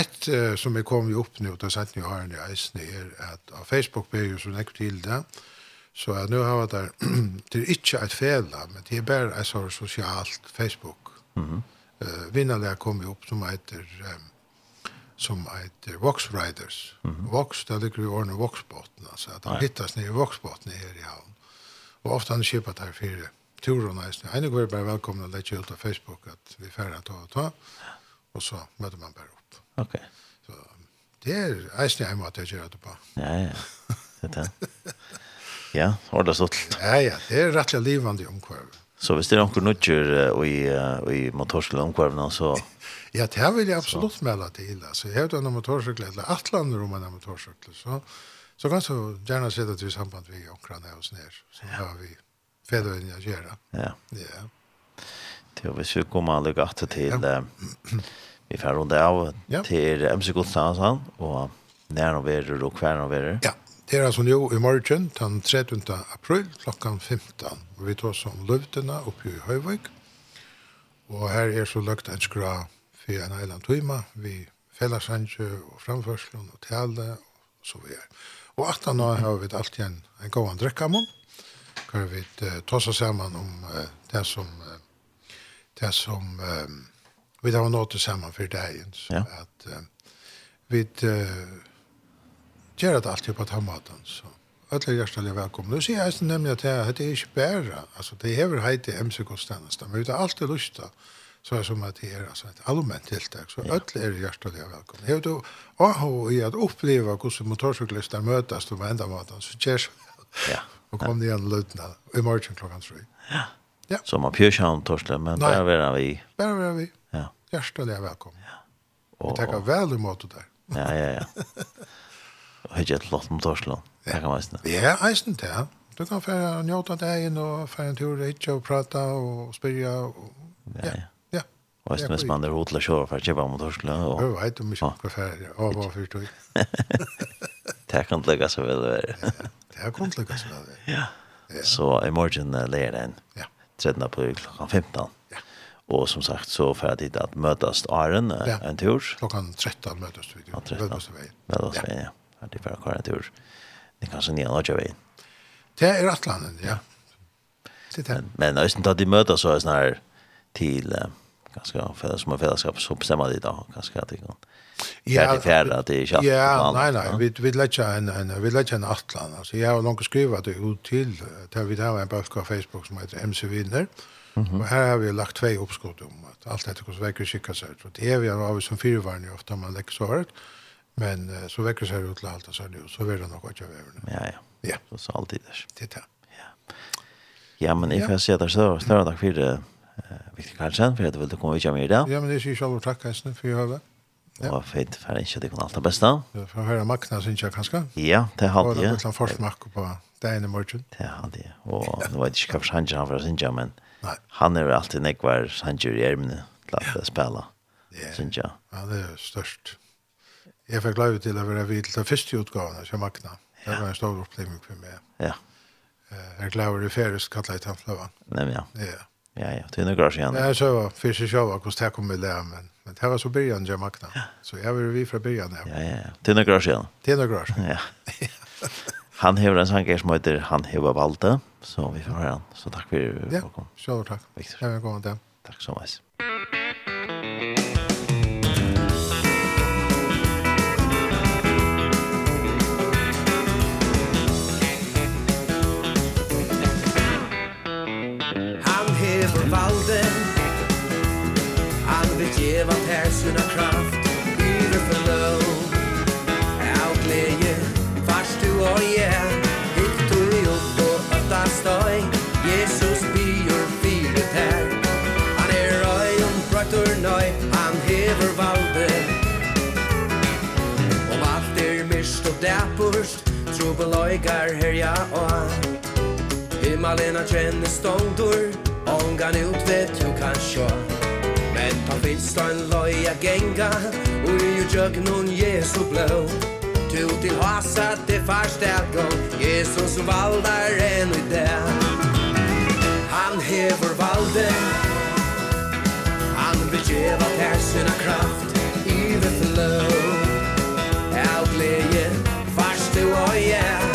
Ett uh, som er kom ju upp det då satt ni har en eisen är att av Facebook blir ju så nekk til det. Så att nu har där det er inte ett fel men det är bare et sånt socialt Facebook. Mhm. Mm eh -hmm. uh, vinnarna kommer upp som heter um, som heter Vox Riders. Mm -hmm. Vox, det ligger i årene Voxbåten, altså at han hittas nere i Voxbåten her i havn. Og ofte han köpat fire fyra og Jag är nog bare velkommen att lägga ut av Facebook at vi färre ta og ta. og så møter man bare opp. Ok. Så det er eisne jeg måtte jag gör det på. Ja, ja. Det er det. Ja, ordet stått. Ja, ja, det er rettelig livande omkvarv. Så hvis det er noen nødger i, i motorsykkelomkvarvene, så... Ja, det vil jeg absolutt melde til. Altså, jeg har en motorsykkel, eller et eller om en motorsykkel, så, så kan du gjerne se det til samband med omkvarvene og sånn her. Så har vi fedøyene å gjøre. Ja. Ja. Det er hvis vi kommer alle gatt til... Ja. vi får runde av til MC Godstad, og nær og verer og hver og verer. Ja. Det er altså nå i morgen, den 13. april, klokkan 15. Vi tar som løvdene oppe i Høyvøk. Og her er så løgt en skra for en eiland tøyma, vi felleshandje og framførselen og tale og så videre. Og at nå har vi alltid en, en gåan drekkamon, hvor vi uh, tar oss sammen om uh, det som, uh, det som uh, vi har nått sammen for dagen. Ja. At uh, vi uh, gjør det alltid på den måten. Så alle er hjertelig velkommen. Nå sier jeg nemlig at det det er ikke bare, altså det er vel heit i MC-kostjeneste, men vi har alltid lyst til så er som at det er altså, et allmenn tiltak, så alle er hjertelig velkommen. Hever du AHO i at oppleve hvordan motorsyklister møtes på enda måten, så gjør så Ja. Og kom det igjen løtene i morgen klokken tre. Ja. Ja. Så man pjørsjøen torsdag, men Nei. bare være vi. Bare være vi. Ja. Hjertelig velkommen. Ja. Og... Vi takker vel i måte der. Ja, ja, ja. og har gett lott om Torsland. Det kan man eisen. Ja, eisen det, ja. Du kan fære njóta dagen og fære en tur ikke og prata og spyrja. Og, ja, ja. ja. Og eisen hvis man er hod til å kjøre for å kjøpe om Torsland. Og... Jeg vet om ikke hva fære av hva fyrt og Det kan ikke lukke så vel være. Det kan ikke lykkes så vel det Ja. Så i morgen leger den Ja. 13. april klokken 15. Ja. Og som sagt så får jag dit att mötas Aron ja. en tur. Klockan 13 møtes vi. Ja, 13. Mötas vi. Ja at det bare kvar en tur. Det kanske ni igjen å kjøre. Det er Atlanten, ja. Det er det. Men hvis da de møter så er sånn her til ganske felles, som er fellesskap, så bestemmer de da ganske at de kan Ja, det är att det är chatt. Ja, nej nej, vi vi lägger en en vi lägger en atlan. Alltså jag har långt skrivit det ut till till vi har en på Facebook som heter MC Winner. Mm -hmm. Her här har vi lagt två uppskott om att dette detta vekker skikker seg ut. Det är vi har vi som fyrvarning ofta man lägger så här. Mm Men uh, så vekker seg ut til alt og sånn, så vil det nok ikke være. Ja, ja. Ja. Så så alltid det. Det er det. Ja. Ja, men jeg får si at det er større, større takk for det, Victor Karlsson for at du ville komme videre med i dag. Ja, men jeg sier selv takk, Heisne, for jeg høver. Ja. Og fint, for jeg ikke det kunne alt det beste. Ja, for å høre makkene, synes jeg kanskje. Ja, det hadde jeg. Og det er litt sånn forskmakk på dagen i morgen. Det hadde jeg. Og nå vet jeg ikke hva Sanger han var, synes jeg, men han er jo alltid nekvar Sanger i ermene til at spille, synes jeg. Ja, det er størst jeg fikk lov til å være vidt til første utgavene som vakna. Det var en stor opplevelse for meg. Ja. Jeg er glad over det færøst kallet i Tantløven. Nei, ja. Ja. Ja, ja, det er noen år siden. Jeg så først første show hvordan jeg kom med det, men, men det var så byrjan til makna. Så jeg var vi fra byrjan. Ja, ja, ja. Det er noen år siden. Det er noe år siden. Ja. han hever en sanger som heter Han hever valde, så vi får høre han. Så takk for at du kom. Ja, så takk. Victor. Jeg vil gå med det. Takk så mye. lever per sina kraft Yre förlöv Outleje Fast du og jeg jag Hiktor i opp og ötta støy Jesus byr fire här Han er røy om brötter nøy Han hever valde Om alt er mist och däpurst Trubelöjgar herja och Himmelen har kjenne ståndur Ångan ut vet du kan sjå Men ta finst en loja genga Ui ju jög nun Jesu blå Tu til hasat det farstet gå Jesus valdar en i det Han hever valde Han vil djeva ter sina kraft i det flå Av gleje, farst du og jeg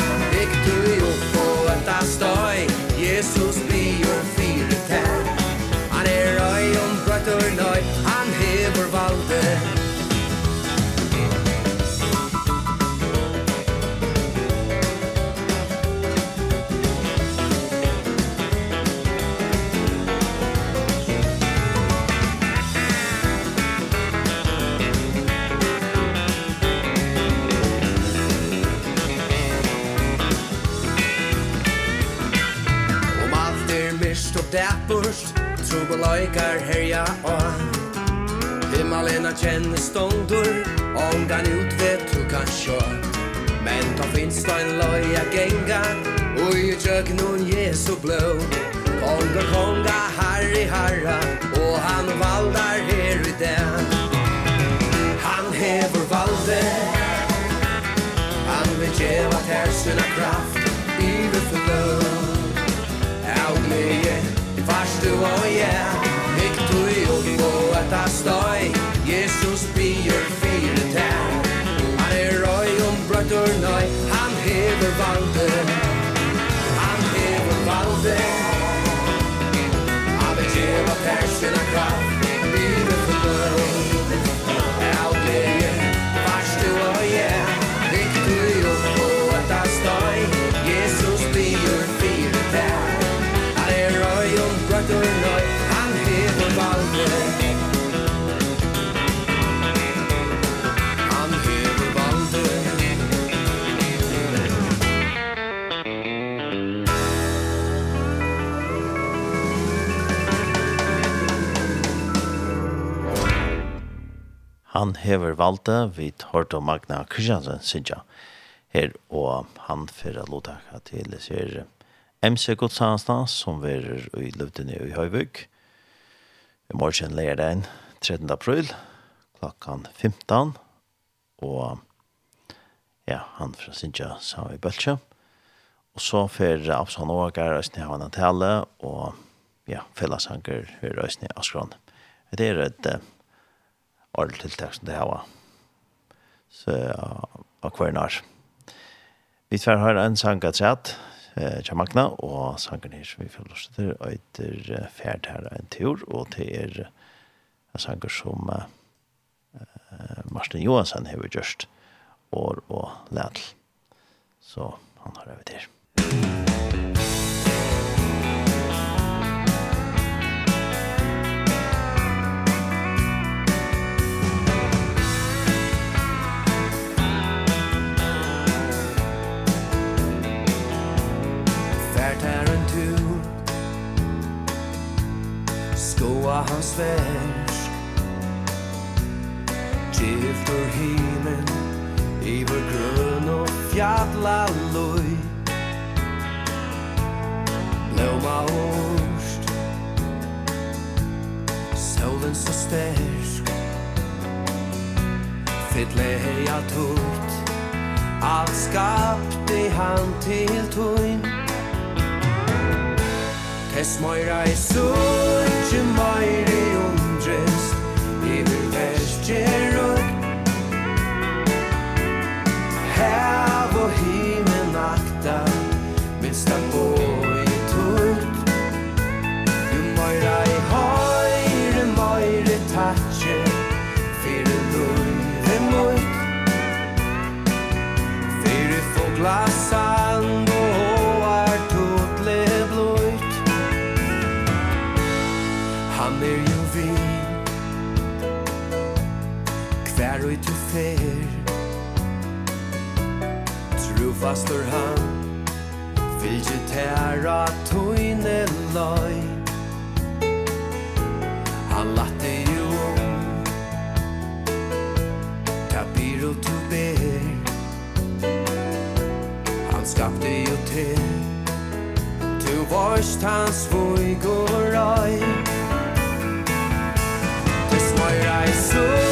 dæpurst Trubelaikar herja og har kjenne ståndur Om den utved du kan sjå. Men ta finst en loja genga Ui tjøk nun Jesu blå. Konga konga harri harra Og han valdar her i den. Han hever valde Han vil djeva ter sina kraft Ivet for blå Av gled og jeg Ikk du opp og etta støy. Jesus bier fire tær. Han er røy om brøttur nøy Han hever valde Han hever valde Han vil gjeva kraft Han hever valde vid Horto Magna Kristiansen Sidja her, og han fyrir lotaka til ser MC Godsansna, som verer i Løvdene i Høyvøk. I morgen leir den 13. april klokkan 15 og ja, han fra Sidja sa i Bøltsjø. Og så fyrir Absalon Ågar Østene Havana Tale og ja, fellasanker fyrir Østene Askron. Det er et alle tiltak som det her var. Så av hver nær. Vi tver har en sang at sett, Kja Magna, og sangen her som vi får lyst til, og etter ferd her en tur, og til er en sanger som uh, Martin Johansen har gjort, år og lætel. Så han har det til. Musikk fra hans värsk Gifter himmel Iver grøn og fjadla loj. Blåma orst Solen så stersk Fittle heja tutt Allt skapte han till tunn Tess moira i suttje i undrest Iver vestje rugg Hav og himen akta Minsta boi tutt Jo moira i høyre moira tatje Fyre luive mutt Fyre foglasa pastor han. Fylgje tæra tøyne løy Han latte jo om. Tapir og to ber. Han skapte jo til Tu vorst hans vug og røy Tu smøyra i sol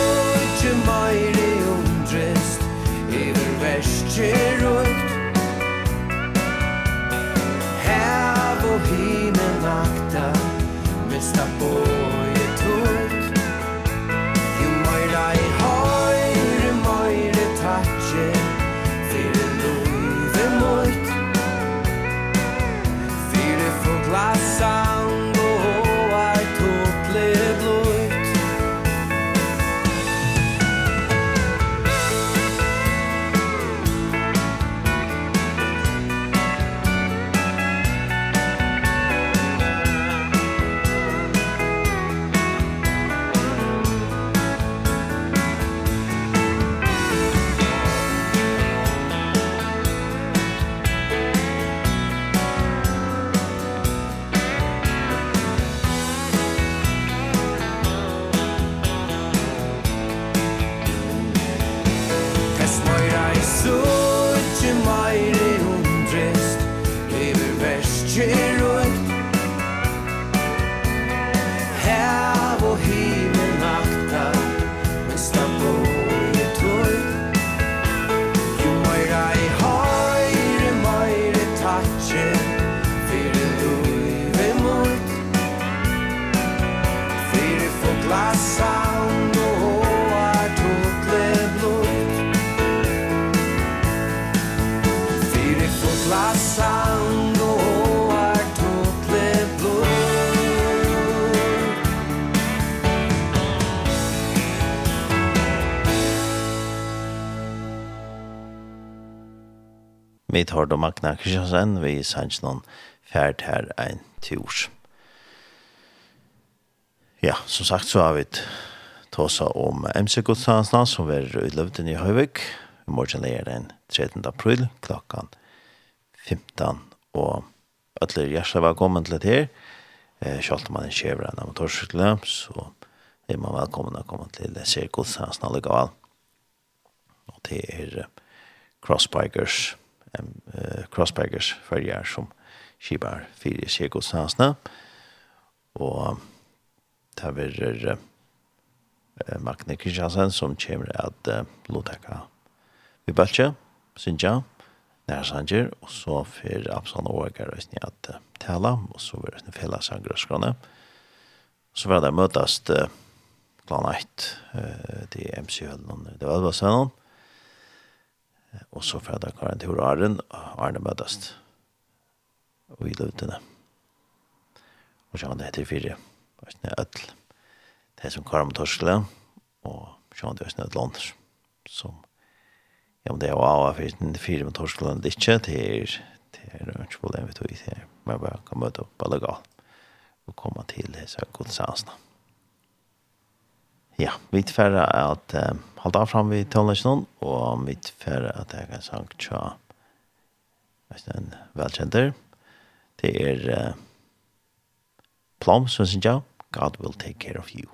vi tar då Magna Kristiansen vi sanns noen färd her en tors. Ja, som sagt så har vi tåsa om MC-godstansna som er utløvd i Høyvik. I morgen er den 13. april klokkan 15 og alle hjertelig velkommen til det her. Eh, selv om man er kjøver en motorsykkele, så er man velkommen å komme til Sergodstansna likevel. Og det er Crossbikers eh, Crossbaggers følger som skibar fire kjegodsnansene. Og det er uh, Magne Kristiansen som kommer at uh, Lodeka vi bølge, Nær Sanger, og så for Absalon og Åger og Sni at uh, tala, og så var det fellessanger og skrone. Så vil det møtast uh, klan 1 eh, til MC-høllene, det var det var sønnen, Og så får jeg kvar en tur Arren, og Arne møtast. Og i løvdene. Og så han det heter fire. Og sånn er ødel. Det er som Karam Torskle, og så han det er sånn ødel Som, ja, men det er jo av fire, fire med Torskle, det er ikke, det er, det er ikke problem vi tog i, det er, man bare kan møte opp alle gal. Og komme til disse godsansene. Ja, vi tverra at uh, holde av fram vi tonløsjon, og vi tverra at jeg kan sang tja en velkjenter. Det er uh, Plom, som synes jeg, God will take care of you.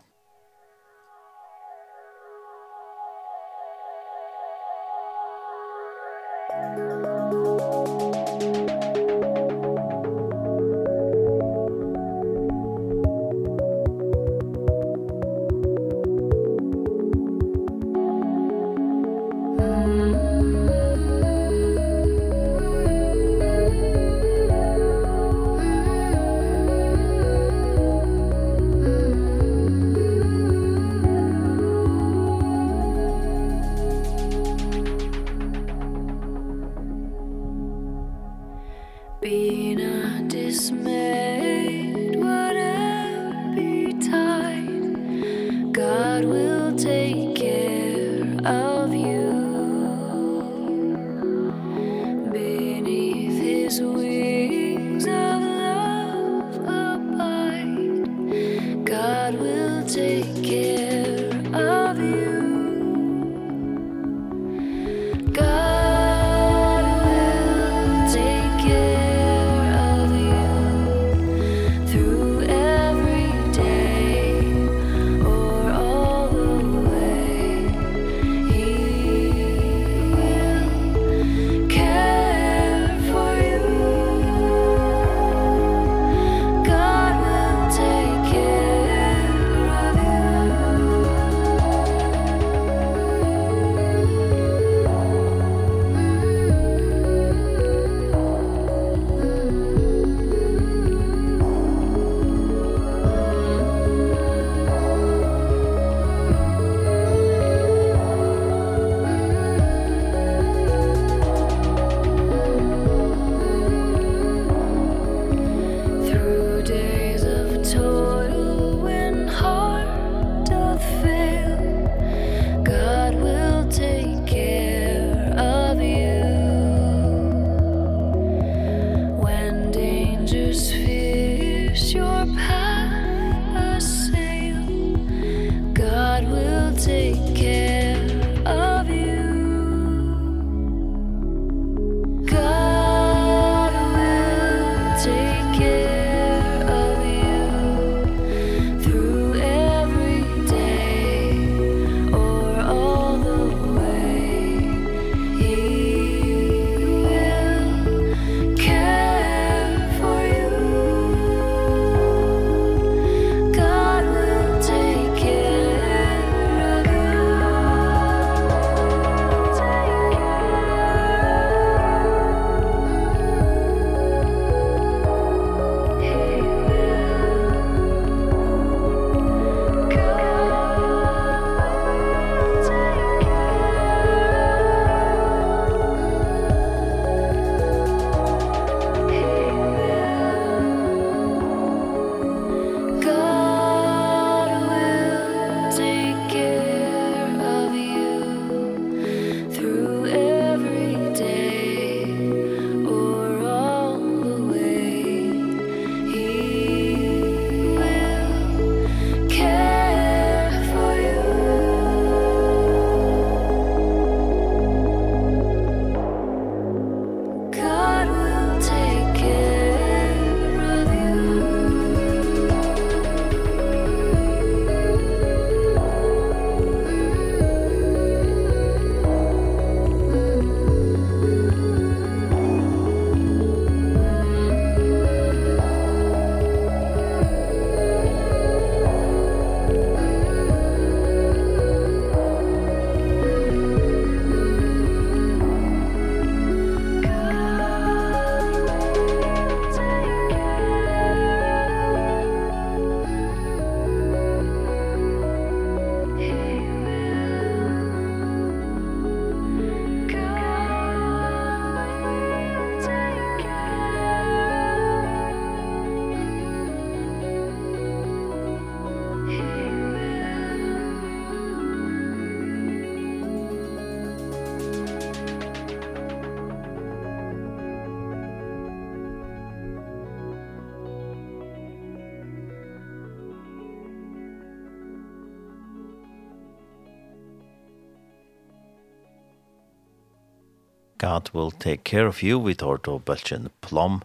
God will take care of you, vi tar to bølgen plom,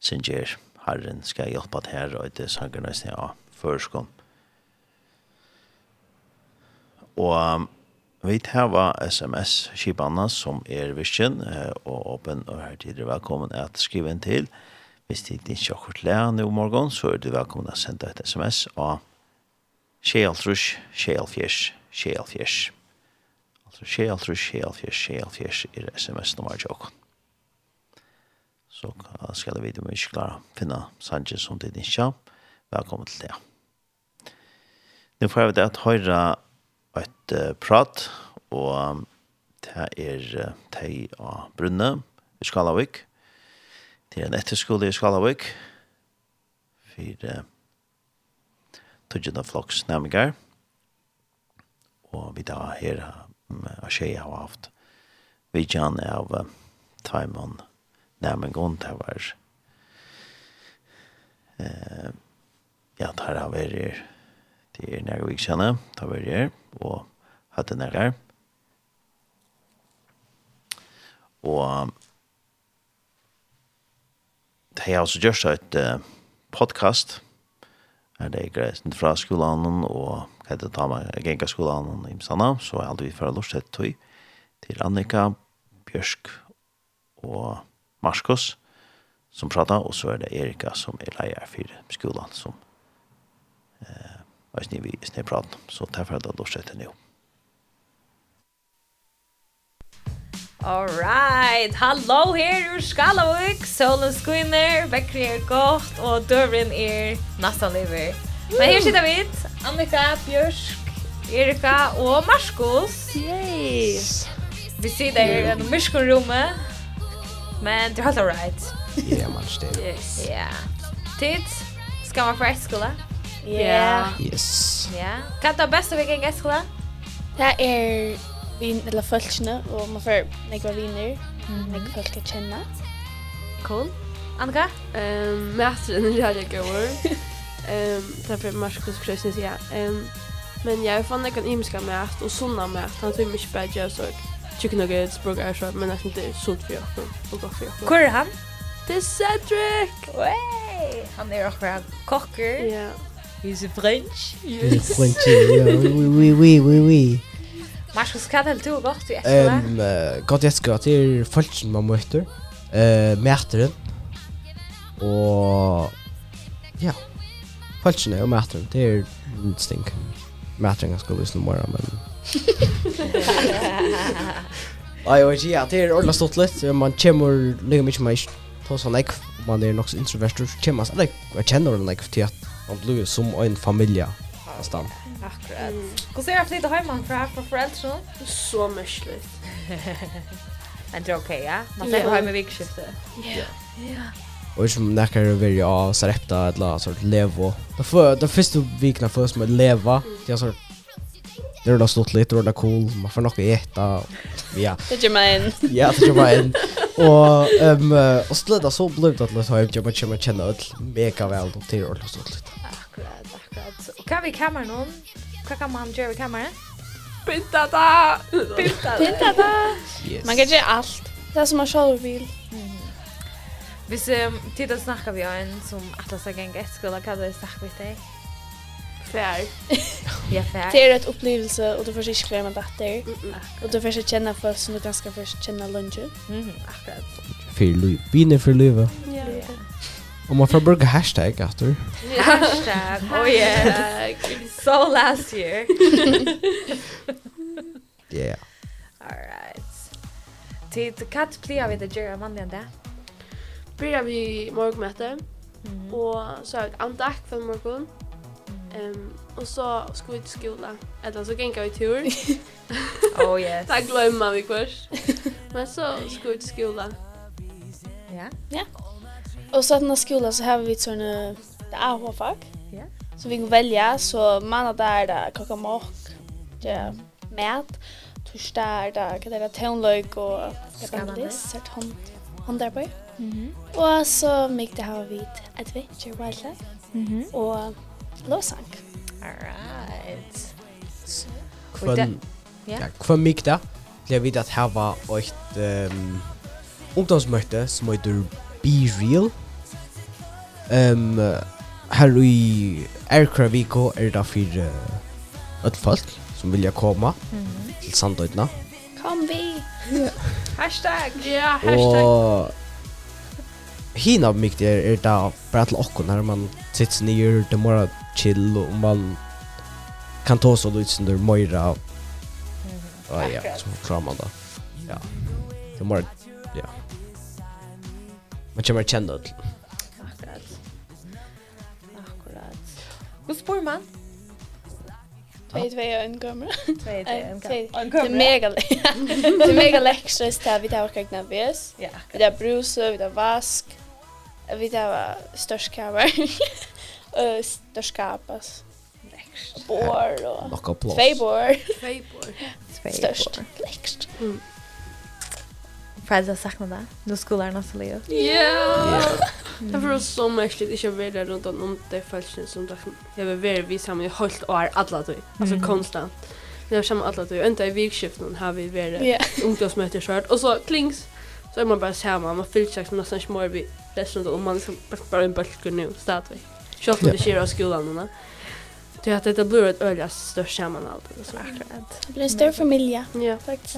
synger Herren skal hjelpe at her, og det sanger nesten ja, førskom. Og vi tar sms-skipene som er virkjen, og åpen og her er velkommen at skrive inn til. Hvis det ikke er kort lærende om morgenen, så er du velkommen at sende et sms av 6 5 6 5 6 5 6 Sjæl, tror sjæl, fjær, sjæl, fjær, er sms-nummer til åkken. Så skal jeg vite om vi ikke klarer å finne Sanchez som det ikke er. Velkommen til det. Nå får jeg vite at høyre et prat, og det er teg av Brunne i Skalavik. Det er en etterskole i Skalavik. Fyre tøtjende flokksnæminger. Og vi da her har av tjej har haft. Vi Jan av Timon när man går var eh ja der har vi det är några veckor sedan där var det och hade nærmere. Og det har også gjort ett podcast. Er det greit fra skolan og hade ta mig gänga skolan i Sanna så jag aldrig för lust ett tog till Annika Björsk och Markus som pratar och så är det Erika som är lärare för skolan som eh vad ni vi ni pratar så därför att då sätter ni upp All right. Hallo her ur Skalavik. Solen skinner, vekkri er godt, og døren er nesten lever. Men her sitter vi, Annika, Bjørsk, Erika og Marskos. Yay! Vi sitter her i en myrskonrumme, men det er helt alright. Ja, man styrir. Yes. Ja. Tid, skal man fra skola? Ja. Yes. Ja. Hva er det beste vi kan skola? Det er vin, eller folkene, og man får nekva viner, nekva folk å kjenne. Cool. Annika? Um, Mæteren er rærlig gøyver. Ehm därför Marcus Kristine ja. Ehm men jag fann kan imska mat och såna mat. Han tog mycket bättre så chicken nuggets, burger så men nästan det sult för jag och gott för jag. Kör han? Det är Cedric. Wey! Han är också en kocker. Ja. He's a French. He's a French. Ja, oui oui oui oui oui. Marcus kan det du gott i Eskola? Ehm gott i Eskola till folken man möter. Eh mätaren. Och ja. Falskene og matteren, det er stink. Matteren skal vise noe morgen, men... Nei, jeg vet ja, det er ordentlig stått litt. Man kommer like mye med ta sånn ekv, man er nok så introvert, så kommer man sånn ekv, jeg kjenner den ekv til at man blir som en familie. Stam. Akkurat. Hvordan er det flyttet hjemme fra foreldre? Så mye Men det er ok, ja? Man flytter hjemme i vikskiftet. Ja. Ja. Och som näkar över ja sarepta eller sort levo. Det för det första veckan för som leva. Det är sort Det är då stått lite och det är cool. Man får nog äta. Ja. Det gör man. Ja, det gör man. Och ehm och slida så blev det att låta hem jag kommer känna ut mega väl då till och så lite. Akkurat, akkurat. Kan vi kameran någon? Kan kan man göra kameran? Pinta da. Pinta da. Man kan göra allt. Det som man själv vill. Mm. Hvis um, tid å snakke vi om en som atler seg en gett skulle, hva hadde jeg snakket vidt deg? Fær. ja, fær. Det er et opplevelse, og du får ikke glemme datter. Mm -mm. Og du får ikke kjenne folk som du ganske først kjenne lunge. Mm -hmm. Akkurat. Fyr liv. Viner for livet. Ja. ja. Og man får bruke hashtag, Arthur. hashtag, oh yeah. so last year. yeah. Alright. Tid, hva pleier vi til å gjøre mandag enn det? börjar vi morgonmöte mm. och så har vi ett andakt för morgon. Ehm och så ska vi till skolan. Eller så gänga vi tur. oh yes. Där glömmer vi kurs. Men så ska vi till skolan. Ja. Ja. Och så att när skolan så har vi ett sån AH-fack. Ja. Så vi kan välja så man där är det klockan mock. Ja. Mät. Torsdag är det, kan det vara tonlöjk och skandis. Håndarbeid. Mm -hmm. Og så mykte har vi Adventure Wildlife mm -hmm. og Låsang. Alright. Kvann, ja, kvann mykte ble vi at her var et um, ungdomsmøte som heter Be Real. Um, her i Erkraviko er det for uh, et folk som vilja komme mm -hmm. til Sandøytene. Kom vi! Hashtag! Ja, hashtag! Og hina mycket är er, är det bara till och när man sitter ner det mera chill och man kan ta så lite under mera Ja ja, så klarar man det. Ja. Det mera ja. Man kommer känna det. Akkurat. Akkurat. Hur spår man? Tvei tvei og en gammal. Tvei tvei og en gammal. Det er mega, det er mega lekstress til vi tar orkagna vis. Vi tar bruse, vi tar vask. Vi det var störst kavar. störst kapas. Läckst. Bår och... Lock plats. Två bor. Två bor. Störst. Läckst. Mm. Fred har saknat det. Nu skolar han Leo. Ja! Det var så märkligt att jag var runt om de falskna som jag var väldigt vid samman i höll och är alla tog. Alltså konstant. Vi har samma alla tog. Inte i vikskiften har vi varit ungdomsmöte kört. Och så klings så är man bara samma, Man fyllt sig som nästan smör vid resten om man liksom bara en bulk nu stadigt. Kör på det kör av skolan då. Det att det blir ett öliga störst sammanhalt och så Det blir en större familj. Ja, faktiskt.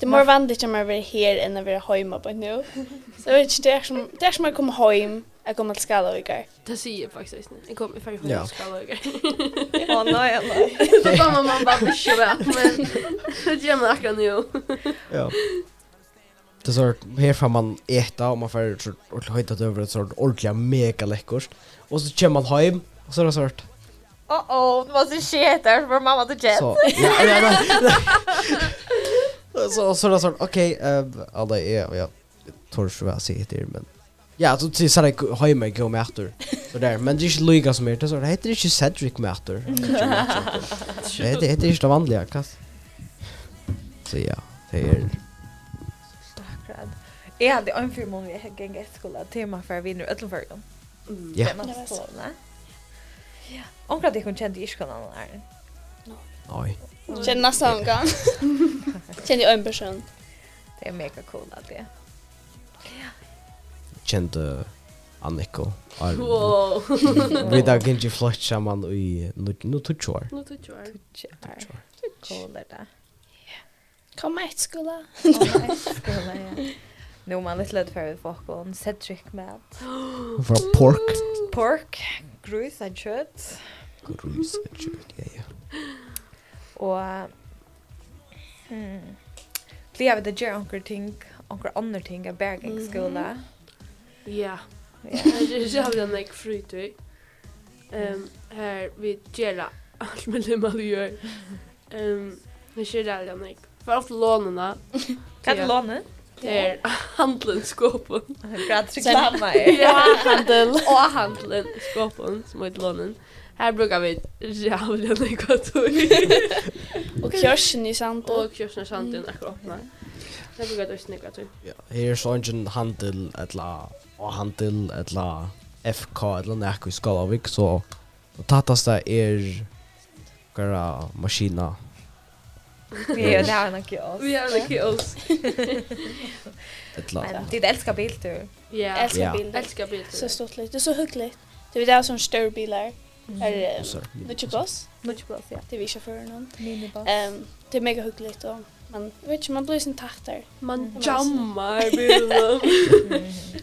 Det är mer vanligt att man är här än att vara hemma på nu. Så vet inte, det är som, det är som att komma hem. Jag kommer till Skalavögar. Det säger jag faktiskt. Jag kommer faktiskt till Skalavögar. Åh, nej, nej. Då kommer man bara bli kväll, men det gör man akkurat nu. Ja. Det så här får man äta och man får så och höjta över ett sånt ordentligt mega läckert. Och så kommer man hem och så är det sånt. Oh oh, det var så shit där för mamma till Jet. Så. Ja, ja, ja. Så så är det sånt. Okej, eh alla är ja. Tors vad jag säger det men Ja, så till så där har mig gå med efter. Så där, men det är inte lika som heter så det heter inte Cedric med efter. Det heter inte det vanliga kast. Så ja, det är Jeg hadde en film om jeg gikk etter skolen tema for vi nå ødelen før dem. Ja. Ja. Omkring at jeg kunne kjente ikke hvordan han er. Nei. Kjente nesten en gang. Kjente en person. Det er mega cool at det. Ja. Kjente Anniko. Wow. Vi da kan ikke flott sammen i nå tutsi år. Nå tutsi år. Cool er det. Kom med skola. Kom med skola, ja. Nu är man lite lätt för folk och en cedric med. För pork. Pork, grus och kött. Grus och kött, ja ja. Och hmm. Blir vi det gör onkel ting, onkel andra ting av bergingsskola. Ja. Ja, det är ju en like fruit. Ehm här vi gela allt med det man gör. Ehm, vi kör där jag nek. För att låna. Kan du låna? Det är handlen skåpen. Gratis reklama är. Ja, handeln. Och handlen skåpen som heter lånen. Här brukar vi jävla negator. Och kursen i santen. Och kursen i santen är öppna. Det brukar det också negator. Ja, här är sån handel eller och handel eller FK eller näkvis Skalavik så tattas det är gara maskina Vi är där en kiosk. Vi är en kiosk. Det är älskar biltur. Ja, älskar bilder. Älskar bilder. Så stort lite. Det är så hyggligt. Det är där som stör bilar. Är det buss? Mycket buss, ja. Det visar vi chaufförer någon. Minibuss. Ehm, det är mega hyggligt och man vet inte man blir sin takter. Man jammar bilen.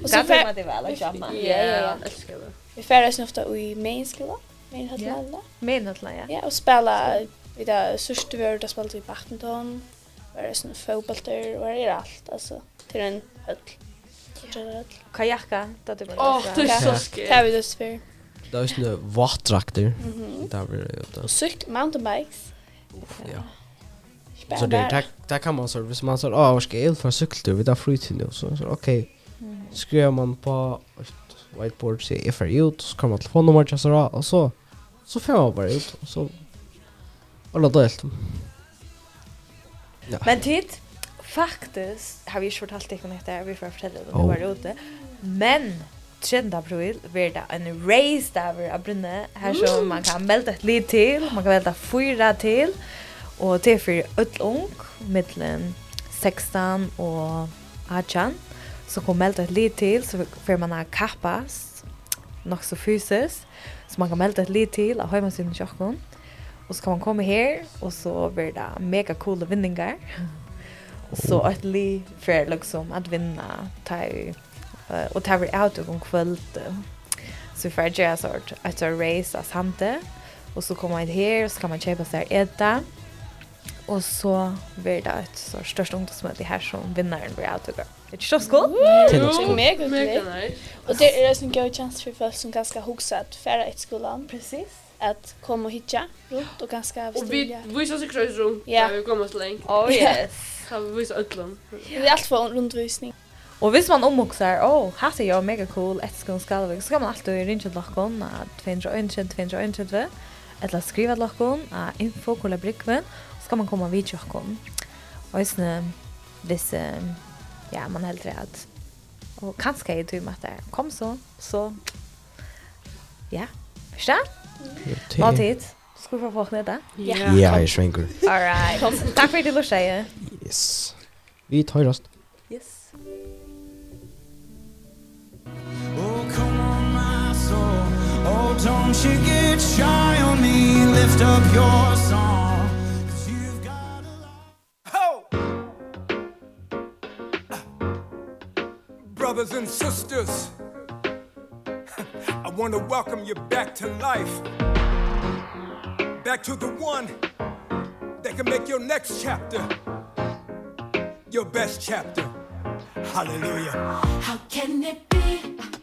Och så får man det väl att jamma. Ja, ja, ja. Vi färdas ofta i main skola. Main hotline. Main hotline, ja. Ja, och spela Vi där sörste vi har det spelat i badminton. Var det sån fotbollter och det är allt alltså till en höll. Kajakka, det är Åh, det är så skit. Det är vi det för. Det är såna vattrakter. Där blir det. Och cykel, mountainbikes. Ja. Så det där där kan man så hvis man så ah, ska jag för cykeltur vid där fritid nu så så okej. Skriver man på whiteboard se if are you så kommer telefonnummeret så och så så får man bara ut och så Alla delt. Ja. Men tid, faktiskt har vi inte fortalt dig om det här, vi får fortälla det när var ute. Men 13. april blir det en race där vi har brunne. Här så man kan melda ett liv till, man kan melda fyra till. Och det är för öll ung, mellan 16 och 18. Så kan melda ett liv till, så får man ha kappas, nog så fysiskt. Så man kan melda ett liv till av hemmasiden i Tjockon. Mm Og så kan man komme her, og så blir det mega cool vinninger. og så et liv for liksom at vinna, ta i, uh, og ta vi ut om kvöld. Så vi får gjøre sort, et a race av sante, og så kommer man her, og så kan man kjøpe seg edda. Og så blir det et så størst ungdomsmøte her som vinneren blir avtugget. Det är så skål. Det är mega mega nice. Och det är en god chans för folk som ganska huxat färra ett skolan. Precis att komma och hitcha runt och ganska Och vi vi så sig krös runt. Ja. Vi kommer så länge. Oh yes. Så vi så Det Vi allt för rundvisning. Och hvis man omoxar, åh, oh, här är jag mega cool, ett skån skalvig, så kan man alltid rinja till lockon, att 221, 221, eller skriva till lockon, att info kolla brickven, så kan man komma vid till lockon. Och just nu, visst, ja, man helt att, och kanske är det ju med kom så, så, ja, förstå? Vad tid? Ska vi få folk med? Ja, yeah. yeah, svänger. All right. Tack för att du lyssnade. Yes. Vi tar rast. Yes. Oh, come on my soul. Oh, don't you get shy on me. Lift up your song. brothers and sisters want to welcome you back to life. Back to the one that can make your next chapter your best chapter. Hallelujah. How can it be?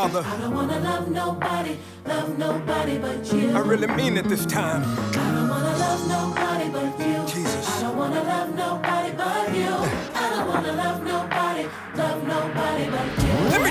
Father. I don't wanna love nobody, love nobody but you. I really mean it this time. I don't wanna love nobody but you. Jesus. I don't wanna love nobody but you. I don't wanna love nobody, love nobody but you. Let me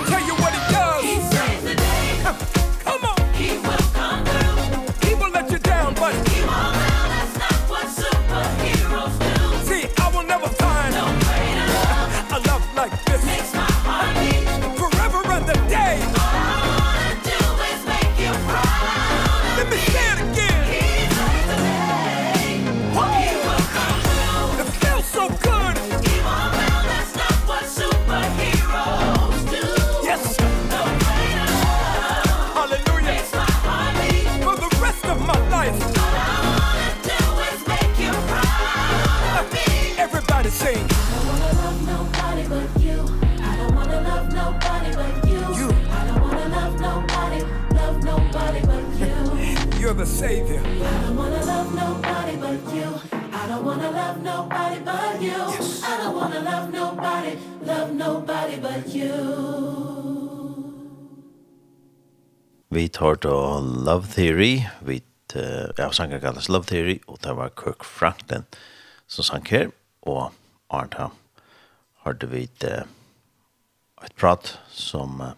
the Savior. I don't wanna love nobody but you. I don't wanna love nobody but you. Yes. I don't wanna love nobody, love nobody but you. Vi tar då Love Theory, vi uh, ja, sangen kallas Love Theory, og det var Kirk Franklin som sang her, og Arnt har hørte vi et, uh, et prat som uh,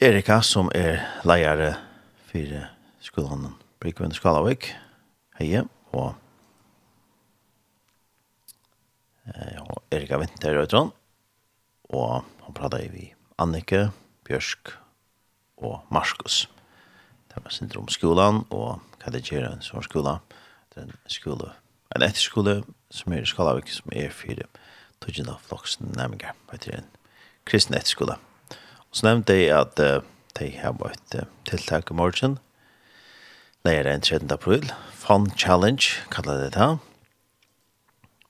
Erika, som er leiere for skolen Brikvind Skalavik. Hei, og og Erika Vinter Trond. Og han pratet vi Annike, Bjørsk og Markus. Det var sindrom skolan og hva det gjør en sånn skola. Det er en skole, en etterskole som er i Skalavik som er fire tøgjende floksen nærmere. Det er en kristen etterskole. Og så nevnte jeg at uh, de har vært tiltak i morgen. Lærer den 13. april. Fun Challenge, kallar det det.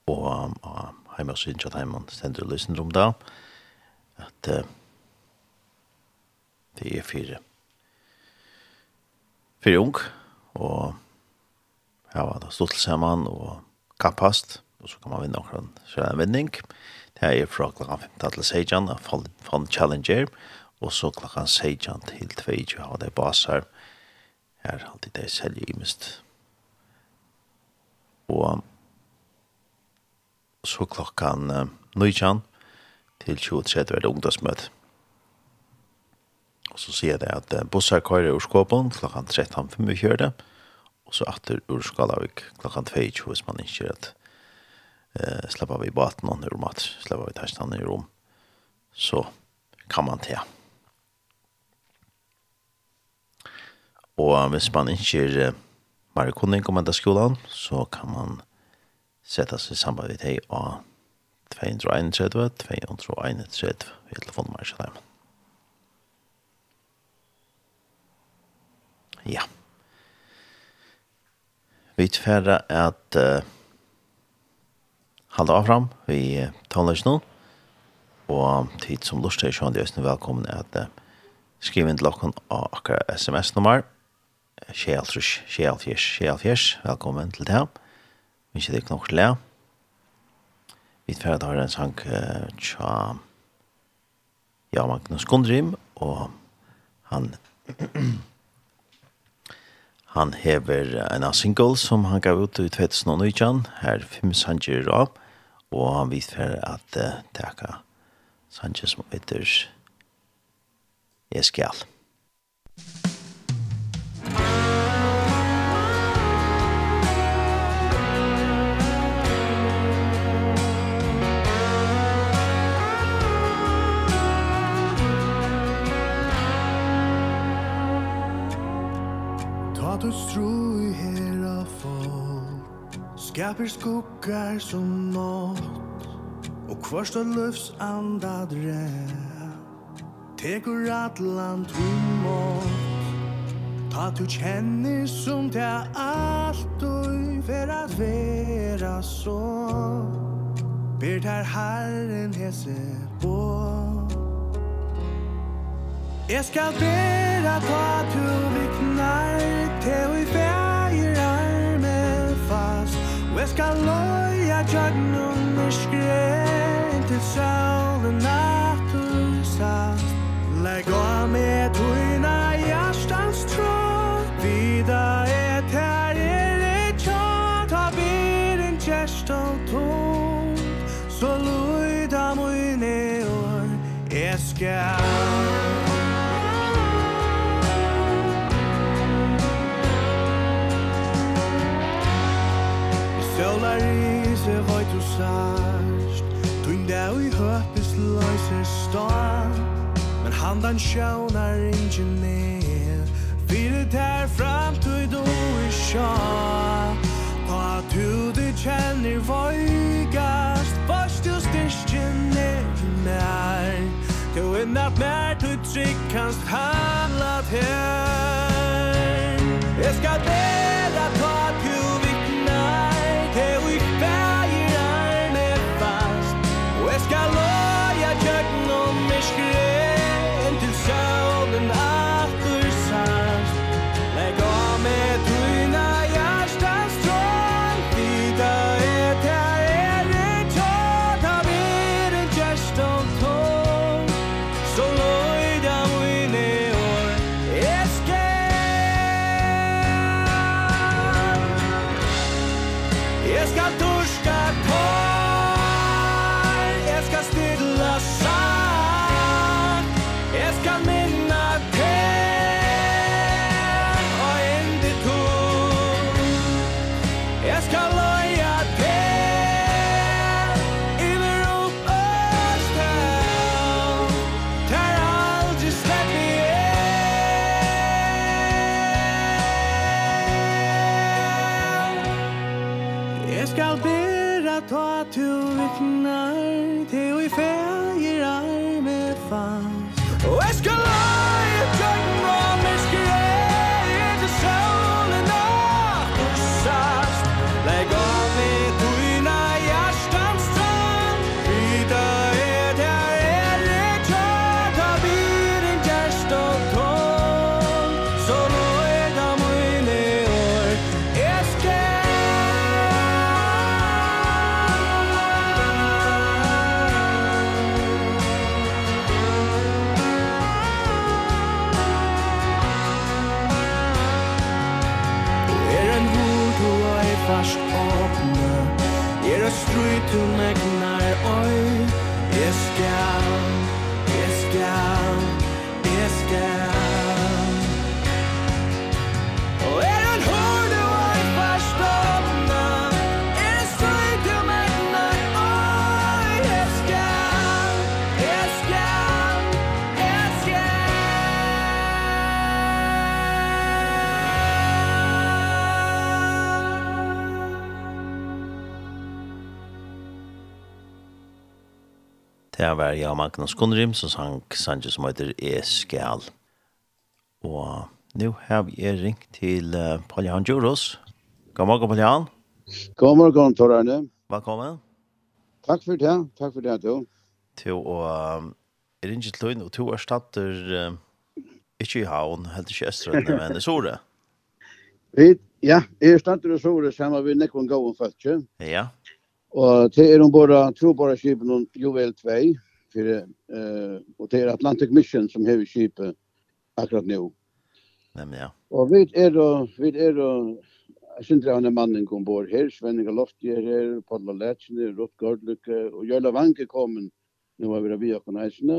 Og uh, heima og synes at heima stender og lysen om det. At uh, det er fire. Fire ung. Og her var det stått sammen og kappast. Og så kan man vinne akkurat en vinning. Det er fra klokken 15 til 16 av Fun Challenger. Og og så klokkan 16 til 22 har det basar. Her har alltid det selje imest. Og så klokkan 19 til 23 er det ungdomsmøte. Og så sier det at uh, bussar kører ur skåpen klokkan 13.05 kjør det, og så atter ur Skalavik klokkan 22 hvis man ikke rett Uh, slipper vi baten og mat, slipper vi testan i rom, så kan man til. Og hvis man ikke er bare kunning om enda skolan, så kan man sette seg sammen med deg av 231, 231 i telefonnummer til dem. Ja. Vi tverre at uh, halda avram vi uh, tonlags nå, og tid som lustig, så er det velkommen at uh, skriv inn til dere av akkurat sms-nummer 231 Sjeltrus, Sjelfjers, Sjelfjers. Velkommen til det. Vi ikke det knokk til det. Vi ferdig har en sang tja Ja Magnus Kondrim, og han han hever en av single som han gav ut i 2019, her fem sanger i og han vet for at uh, det teka sanger som heter Jeg skal. Musikk Skaper skuggar som nått Og kvarst og løfts andad ræ Tekur atlan vi Ta du kjenner som det alt du ver at vera så Ber der Herren hese på Jeg skal bera ta tu viknar til vi feir arme fast. Og jeg skal loja tjagnon og skren til saulen at du sast. Legg av med tog Solar is a voi tu sarst Tuin der ui hørt is løyse star Men handan dan sjånar ingen ned Fyre der fram tui du i sjå Ta tu du kjenner void trygg kanst handlat här Jeg skal be fars åpne Er det stryt to egnar Oi, jeg skal Jeg skal Jeg skal. Det var jeg og Magnus Gunnrym som sang Sanchez som heter Eskjall. Og nå har vi er ringt til uh, Paljan Djuros. God morgen, Paljan. God morgen, Torarne. Velkommen. Takk for det, takk for det, du. Til å uh, er ringt til Lund, og to er stater uh, ikke i havn, helt ikke Østrønne, men i Sore. Vi, ja, jeg er stater i Sore sammen med Nekon Gåen Føtje. Ja. Og det er ombord skipen om Juvel 2, for, uh, og det er Atlantic Mission som hever skipet akkurat nå. Men ja. Og vi er og, vi er og, jeg synes det er en mannen kom bort her, Svenninga Lofti er her, Padla Letsjene, Rott Gordlukke, og Jøla Vanke kommen, nå er vi av Viakon Eisene,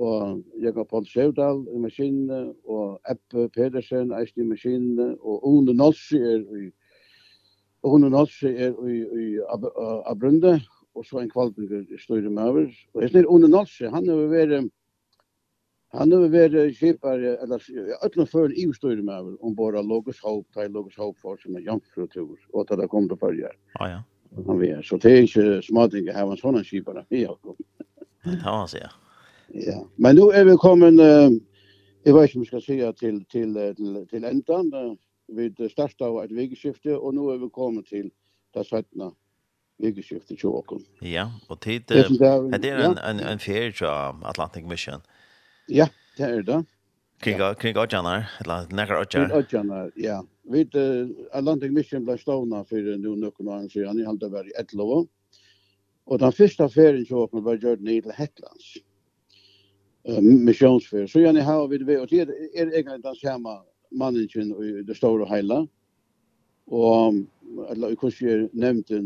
og Jakob Paul Sjøvdal i maskinene, og Eppe Pedersen, Eisene i maskinene, og One Nolsi er i maskinene, Og hun og Nalsi er i, i Ab Abrunde, og så en kvalbringer støyre med over. Og jeg snir One Nalsi, han har vært Han har vært skipar, eller øtlen før i støyre med over, ombord av Logus Hope, til Logos Hope for som er jamfrutur, og til det kom til fyrir. Ah, ja. Han vet, så det er ikke smadring å ha en sånn skipar, det kan man sier. Ja, men nu er vi kommet, uh, jeg vet ikke om jeg skal si til, til, til, til endan, uh, vi starta av et vikeskifte, og nå er vi kommet til det 17. vikeskiftet til åkken. Ja, og tid, det er, det er en, ja. en, en ferie fra Atlantic Mission. Ja, det er det. Kring, ja. kring Odjanar, eller nekker Odjanar. Kring Odjanar, ja. Vi, uh, Atlantic Mission ble stående for nå noen år siden, jeg halte var i Etlova. Og den første ferien til åkken var gjort ned til Hetlands. Uh, missionsferie. Så gjerne har vi det ved, og det er egentlig den samme mannen i det store heila. Og eller i kurs jeg nevnte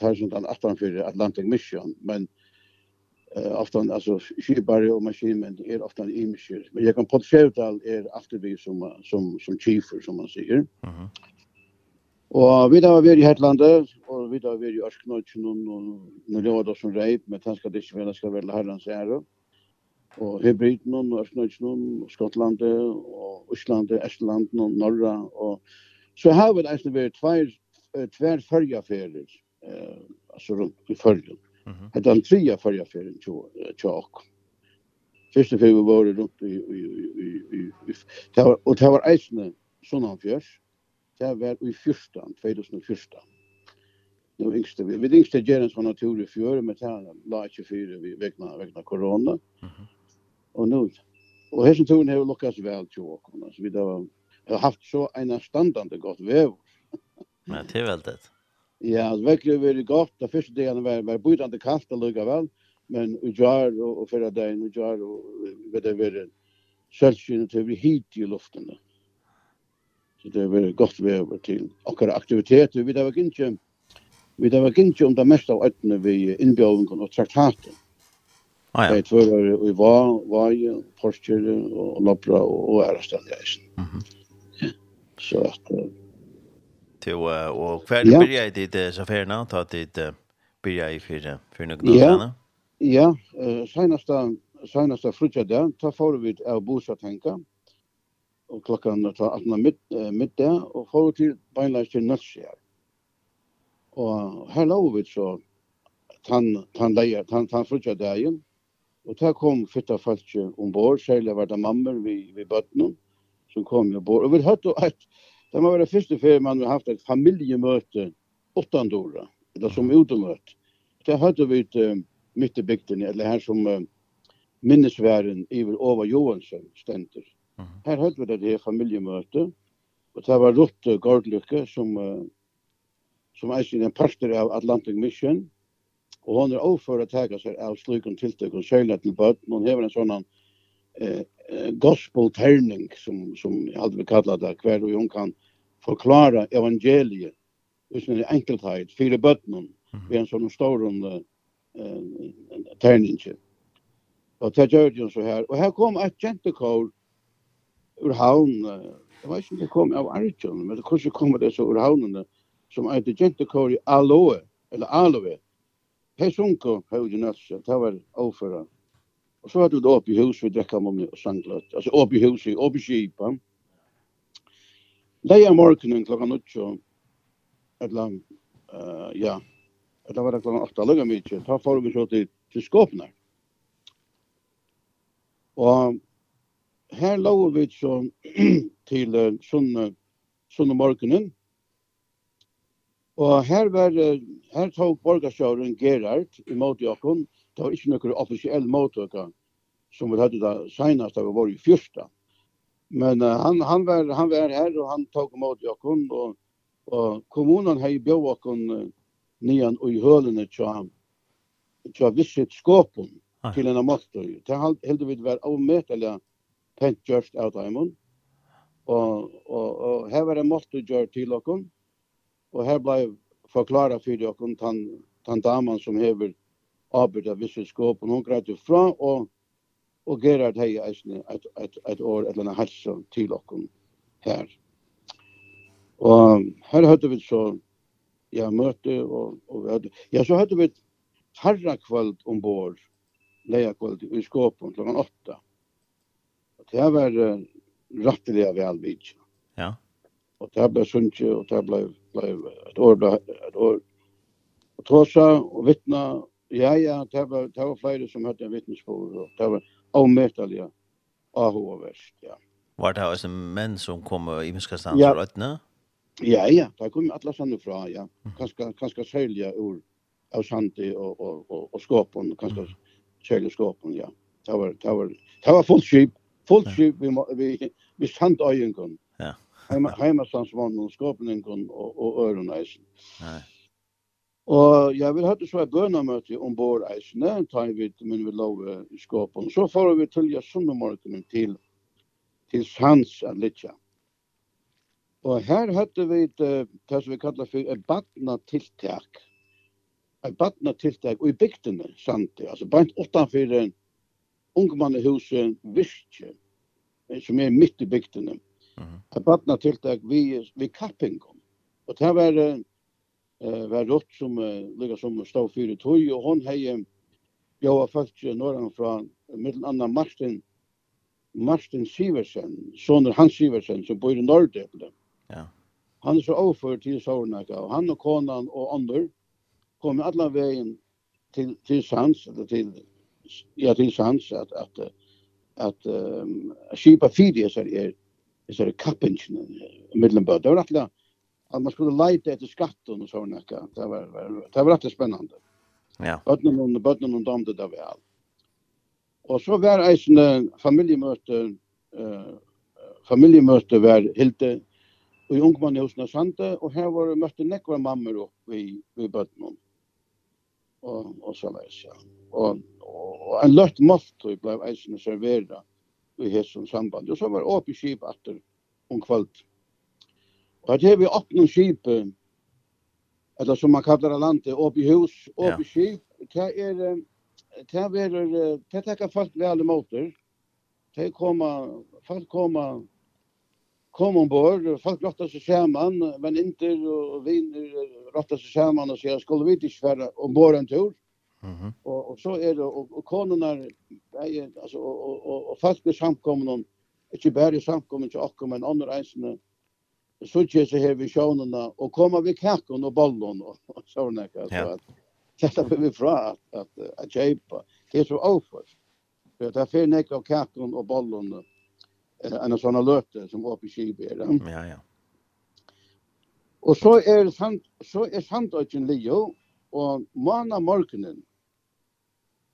tar som den 18 for Atlantic Mission, men uh, oftan alltså skibare och maskinmän är oftan i mission. Men jag kan på skevtal är alltid som som som chiefer som man säger. Mhm. Uh -huh. Og vi da var i Hetlandet, og vi da var i Ørsknøtjen, og nå lå det som reit, men tanska det ikke vel, det skal være herrens ære. Mhm og Hybriden og Østnøysen og Skottland og Østlandet, Estlandet og Norra. Og... Så har vi eisen vært tver, tver fyrjaferer, eh, altså rundt i fyrjen. Mm -hmm. Det er den tredje fyrjaferien til åkken. Første fyrir vi var rundt i, i, i, i, i, det var, og det var eisen Sunnanfjørs, det var i 14, 2014. Det var yngste, vi, vi yngste gjerne sånn natur i fjør, men det la ikke fyre vi vegna, vegna korona. Mm -hmm og nu og hessen turen har lukkast vel til åkken altså vi da har haft så en standande godt vev men det er väl det ja det verkligen väldigt gott. De första dagarna var var bjudande kallt och lugga väl men och jar och förra dagen och jar och vad det var självsynet till vi hit i luften så det var gott vev till och aktiviteter vi där var inte vi där var inte om det mesta av ötterna vi inbjöden och traktaten Ah, ja. Det var i var var ju Porsche och Lopra och Arstad där. Mhm. Så att till och kvar började det det så för nåt att det började i för för några dagar. Ja, Ja, senast senast frukja där, ta får vi av bosa tänka. Och klockan ta att mitt mitt där och får till beinläs till Nötsjär. Och här låg vi så tan tan där tan tan frukja där Og der kom fytta folk ombord, særlig var det mammer vi, vi bøttene, som kom ombord. Og vi hadde et, det må være første ferie man har haft et familjemøte, åttandora, eller som utemøte. Det hadde vi et uh, midt i bygden, eller her som uh, minnesværen Iver Ova Johansson stender. Mm. Her hadde vi det her familjemøte, og det var Rutte Gordlykke som, uh, som er sin en parter av Atlantic Mission, Og hon er overfor å tega seg av slikken tiltak og søyla til bøtten. Hon hever en sånn eh, gospel-terning, som, som jeg hadde vi kallat det, hver og hun kan forklara evangeliet, utan enkelthet, fire bøtten, ved en sånn stor eh, terning. Og det gjør det så her. Og her kom et jentekår ur havn, jeg vet ikke om det kom av Arjun, men det kanskje kom det så ur havnene, som heter jentekår i Aloe, eller Aloe, Hei sunko, hei ui nøtse, det var overføra. Og så hadde vi det oppe i hus, vi drekka med och sanglat. Altså oppe i huset, oppe i kipa. Leia morgonen klockan 8, eller uh, ja, eller var det klokka åtta, lukka mykje, ta får vi så til, til skåpna. Og her låg vi så til uh, sunne, sunne morgenen, Og her var, her tog borgarstjåren Gerard i måte jokken, det var ikke noen offisiell måte som vi hadde da senest, da vi var i fyrsta. Men uh, han, han, var, han var her og han tog måte jokken, og, og kommunen hei bjør jokken uh, nian og i hølene til, tja visset skåpen til en av måttøy. Det heldig vi var avmøtelig pent gjørst av dem. Og, og, og her var en måte gjør til jokken, Og her blei forklara fyrir okkur tan, tan daman som hevur arbeid við visse skop og hon greit frá og, og gerar hei eisini at at at or at eller annet til okkum her. Og her høyde vi så, ja, møte, og, og vi høyde, ja, så høyde vi harra kvöld ombord, leia kvöld i skåpen klokkan åtta. Det var uh, ratteliga vel. Ja og det ble sunnje, og det ble, ble et år, et år. Og tåsa og vittna, ja, ja, det var, det var flere som hadde en vittnesbord, og det var avmetallige ahu og verst, ja. Var det også menn som kom i Miskastand ja. for røttene? Ja, ja, det kom alle sanne fra, ja. Kanskje, kanskje særlig ur av Sandi og, og, og, og skåpen, kanskje særlig skåpen, ja. Det var, det var, det var fullt skip, fullt skip vi, vi, vi, vi sandt øyenkom heima, heimastandsmannen, skåpningen og, og øreneisen. Nei. Og jeg vil hatt så et bønamøte ombord eisene, ta i vidt men vi lov i skåpen. Så får vi til jeg sunnumorgenen til, til Sans er litt Og her hadde vi det, det som vi kallar for et badnatiltak. Et badnatiltak, og i bygdene, Sandi, altså bare utanfor ungmannehuset Vistje, som er midt i bygdene. Mm Jeg Barna tiltak vi, vi kapping. Og det var, uh, var rott som, uh, ligger som för det tog, og hon hei bjóa folk norran fra mittel anna Martin, Martin Siversen, soner Hans Siversen, som bor i Nordøpne. Ja. Han er så overfør til Sovernaka, og han og konan og andre kom alla veien til, til Sands, eller til, ja, til Sands, at, at, at, at um, skipa fidjes er, er så det kappingen i Middelburg. Det var rett att man skulle leta efter skatten och såna där. Det var det var rätt spännande. Ja. Bötnen och botten och damde där väl. Och så var en familjemöte eh familjemöte var Hilde i ungman hos Nasante och här var det mötte nekvar mammor upp i i botten. Och och så där så. Och och en lätt måste blev isen serverad i hessum samband. Og så var åpig skip atter om kvöld. Og at her vi åpne skip, eller som man kallar landet, åpig hus, åpig skip, det er, det er, det er, folk vel alle måter. Det koma, folk koma, kom ombord, folk råttar seg saman, men og viner råttar seg saman og sier, skulle vi ikke være ombord en tur? Mm -hmm. og, og så er det, og, og konene, altså, og, og, og, og folk er samkomne, ikke bare samkomne til oss, men andre eisene, så ikke så her visjonene, og kommer vi kakken og bollen, og, og sånn, ikke, altså, ja. at, dette blir vi fra at, at, at kjøpe, det er så overførst. For det er fyrir nek av kakken og bollen, en sånne løte som oppe i Kibir. Ja, ja. Og så er, sand, så er sandøkken lio, og måna morgenen,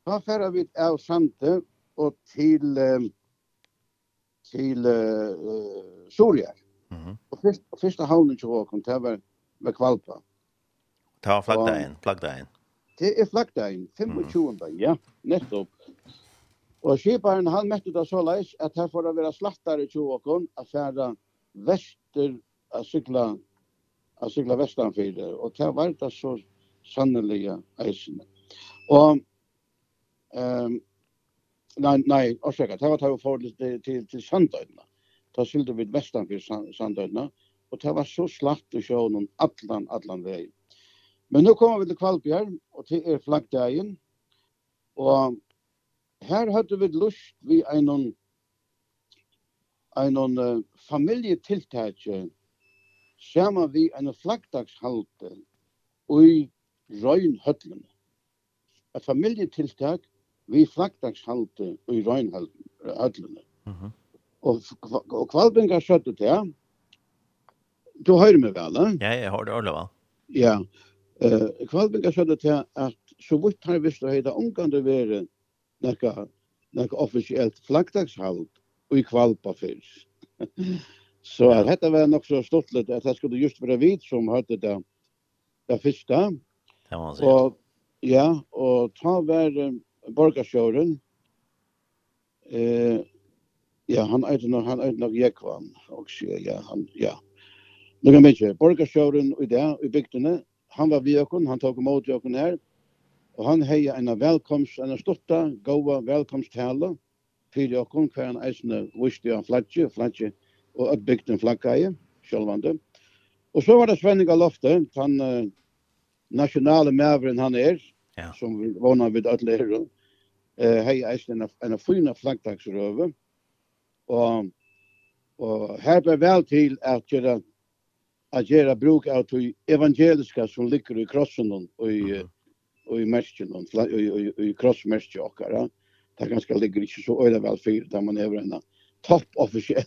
Da færer vi av Sante og til um, til uh, Soria. Mm -hmm. Og fyrst, første havnen til Håkon, det var med Kvalpa. Det var flaggdagen, flaggdagen. Det er flaggdagen, 25. Mm. -hmm. Ja, nettopp. Og skiparen, han møtte det så leis at her får det være slattare til Håkon at færa vester, at sykla, at sykla vestanfyrde. Og det var det så sannelige eisene. Og Ehm nei, nej, och säkert. Det var tar för till till till Sandöjna. Då skilde vi vestan för Sandøyna, och det var så slatt å sjå noen allan allan vei. Men nu kommer vi till Kvalbjørn, och till er flaggdagen. Och här hadde vi lust vi einon en uh, familietiltak sama vi en flaggdagshalte i Røynhøtlen. Et familietiltak vi flaggdagshalde i røgnhallene. Uh. Og, og kvalbingar skjøtte til, ja. Du hører meg vel, eh? Ja, jeg har det ordentlig, vel. Ja. Uh, kvalbingar skjøttet det at så vidt har visst å heita omgående være nekka, nekka offisielt flaggdagshald i kvalpa fyrst. så at dette var nok så stortlet at det skulle just være vid som hørte det, det første. Det var Og, ja, og ta være borgarsjåren. eh, ja, han eit nok, han eit nok Jekvan, og ja, han, ja. Nå kan vi ikke, borgarsjåren i det, i bygdene, han var vi okon, han tok imot i okon her, og han heia en velkomst, en storta, gåa velkomsttale, fyrir okon, hver han eisne viste han flatje, flatje, og at bygden flaggeie, sjølvande. Og så var det Svenning av Loftet, han uh, nasjonale mæveren han er, ja. som vi vana vid at lære, eh hej är en en fina flaggdagsröve och och här blir väl till att göra att göra bruk av de evangeliska som ligger i krossen och i och i märsken och i i krossmärsken och där. Det ganska ligger inte så öle väl för där man över en topp officiell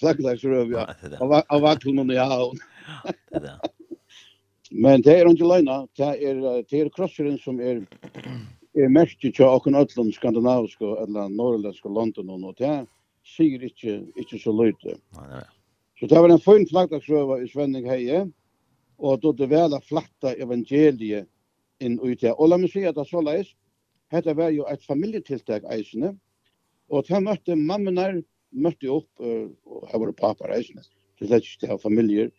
flaggdagsröve av av vart hon nu ja. Det där. Men det er ikke løgna, det er, det er krosseren som er er merkje til okkur öllum skandinavisko eller norrländsko London og det sier ikkje, ikkje så løyte. Så det var en fin flaggdagsrøva i Svenning Heie, og då det vel flatta evangeliet inn ut her. Og la meg si at det er så leis, dette var jo et familietiltak eisene, og det møtte mammenar, møtte opp, og her var det papar eisene, det er ikke det familier,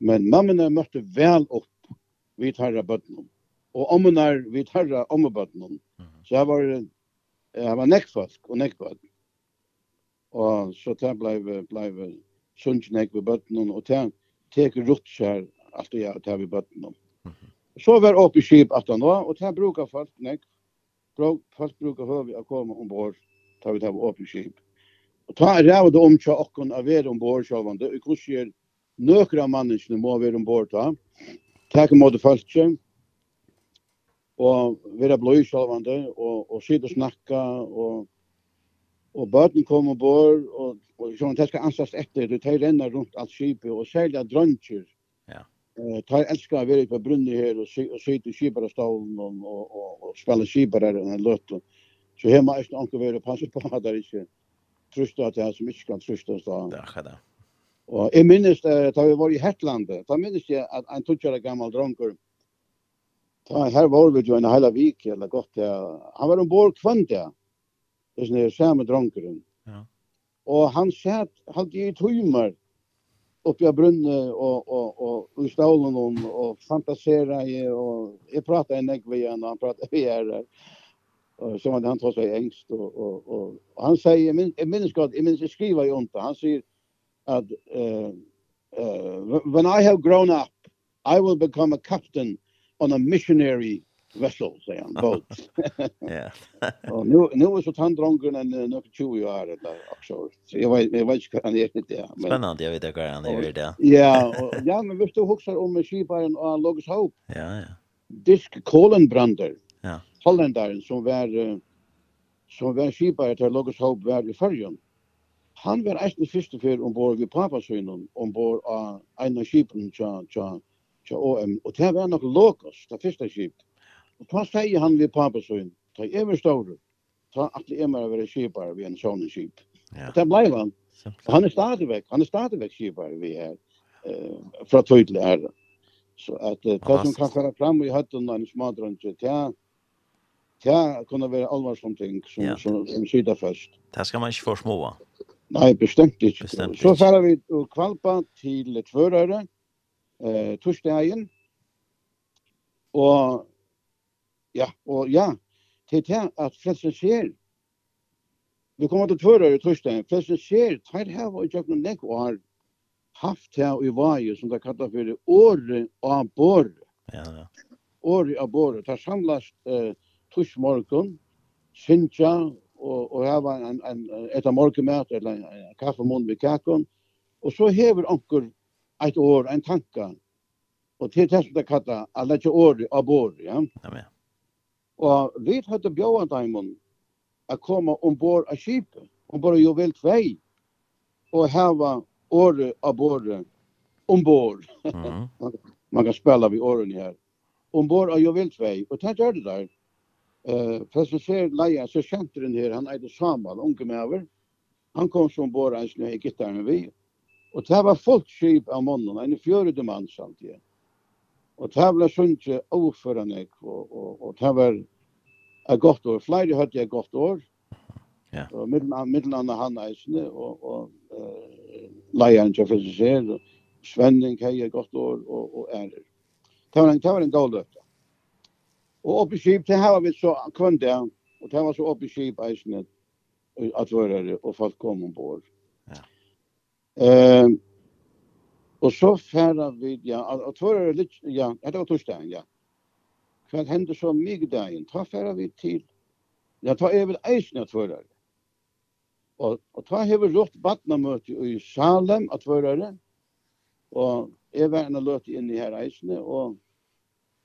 men mammenar møtte vel opp, vi tar rabatten og ommunar vi tarra ommubøtnen. Så jeg var, jeg var nekkfolk og nekkbøtn. Og så det blei, blei sunnkjennek ved bøtnen, og det tek rutsjer alt det jeg tar ved bøtnen. Så var oppe i skip at han var, og det brukar folk nekk. Folk brukar høy å komme ombord, tar vi tar oppe i skip. Og ta ræv det om tja okkon av er ombord sjåvande, og hvordan nøkra mannesene må være ombord ta. Takk mot folket, og vera bløy sjálvandi og og sita og snakka og og barn kom og bor og og sjón tær skal ansast eftir du tær renna rundt alt skipi og selja drunchur. Ja. Eh tær elska at vera på brunni her og og sita i skipar og og og og spalla skipar og ein lott. Så hemma er onkur vera passa på at der ikkje trusta at det som ikkje kan trusta så. Ja, ja. Og eg minnist at vi var i Hetlandet. Da minnist eg at ein 20 gammal dronkur Ja, her var vi ju en hela vik eller godt, ja. Han var ombord kvant ja. Det är samme dronkeren. Ja. Och han satt hade ju oppi av i og, och och och i stålen, og, och fantasera, i och jag pratade en dag med og han pratade vi är och så han tog engst, og, och och och han säger min minns god i minns skriva ju inte han säger att eh uh, uh, when I have grown up I will become a captain on a missionary vessel, säger han, boat. Ja. Og nu, nu er så tanddrongen en några 20 år eller också. Så Jeg vet, jeg vet ikke vad han er det. Men... Spennende, jeg vet ikke vad han är det. Ja, og ja men hvis du husker om skibaren och Logos Hope. Ja, ja. Disk Kolenbrander. Ja. Hollandaren som var uh, som var skibare till Logos Hope var i färjan. Han var eisen første fyr ombord vid papasøynen, ombord av en av skipen tja, til OM, og det var nok Lokos, det første skip. Og da sier han ved papasøyen, ta jeg var ståre, ta atle jeg var være skipar ved en sånn skip. Ja. Og det ble han. Og han er stadigvæk, han er stadigvæk skipar vi her, eh, fra tøydelig her. Så at uh, det som kan fære fram i høtten av en smadrønge, det er Ja, kunne være alvarsomt ting som, ja. som, som syder først. Det skal man ikke få forsmåa. Nei, bestemt ikke. Bestemt ikke. Så færer vi kvalpa til Tvørøyre eh torsdagen. Og ja, og ja, til til at frelsen skjer. Vi kommer til tørre i torsdagen. Frelsen skjer, tar her og gjør noen nekk og har haft her i vaje, som det kallar for året av båret. Ja, ja. Året av båret. Det er samlas eh, torsmorgen, synsja, og, og hava en, en, et av morgenmat, eller en, en kaffemån med kakon. Og så hever onker ett år, en tanke. Och till det som det kallar, att lägga år av bord, ja. Amen. Och vi hade bjöd dem att komma ombord av skipet, ombord av Jovel 2, och häva år av bord, ombord. Mm. Man kan spela vid åren här. Ombord av Jovel 2, och det gör det där. Eh, för så ser Leia så känner den här, han är det Samuel, unge med över. Han kom som bara en snö i gitarren vi. Og det var fullt skip av månen, en fjörde man samtidig. Og det var sunnje overføran jeg, og, og, og det var et godt år. Flere hadde jeg godt år. Ja. Og middelen av han eisene, og, og uh, leieren til fysiser, Svenning hei et godt år, og, og ærer. Det var en, det var en god løte. Og oppe i skip, det her var vi så kvann der, og det var så oppe i skip eisene, at våre, og folk kom ombord. Mm Eh och så färra vi ja och tror det ja det var torsdagen ja. Kvad hände så mycket dagen. Ta färra vi till ja ta över eisna tvårar. Och och ta hever rått vatnamöte i Salem att tvårar. Och är värna låt in i här eisne och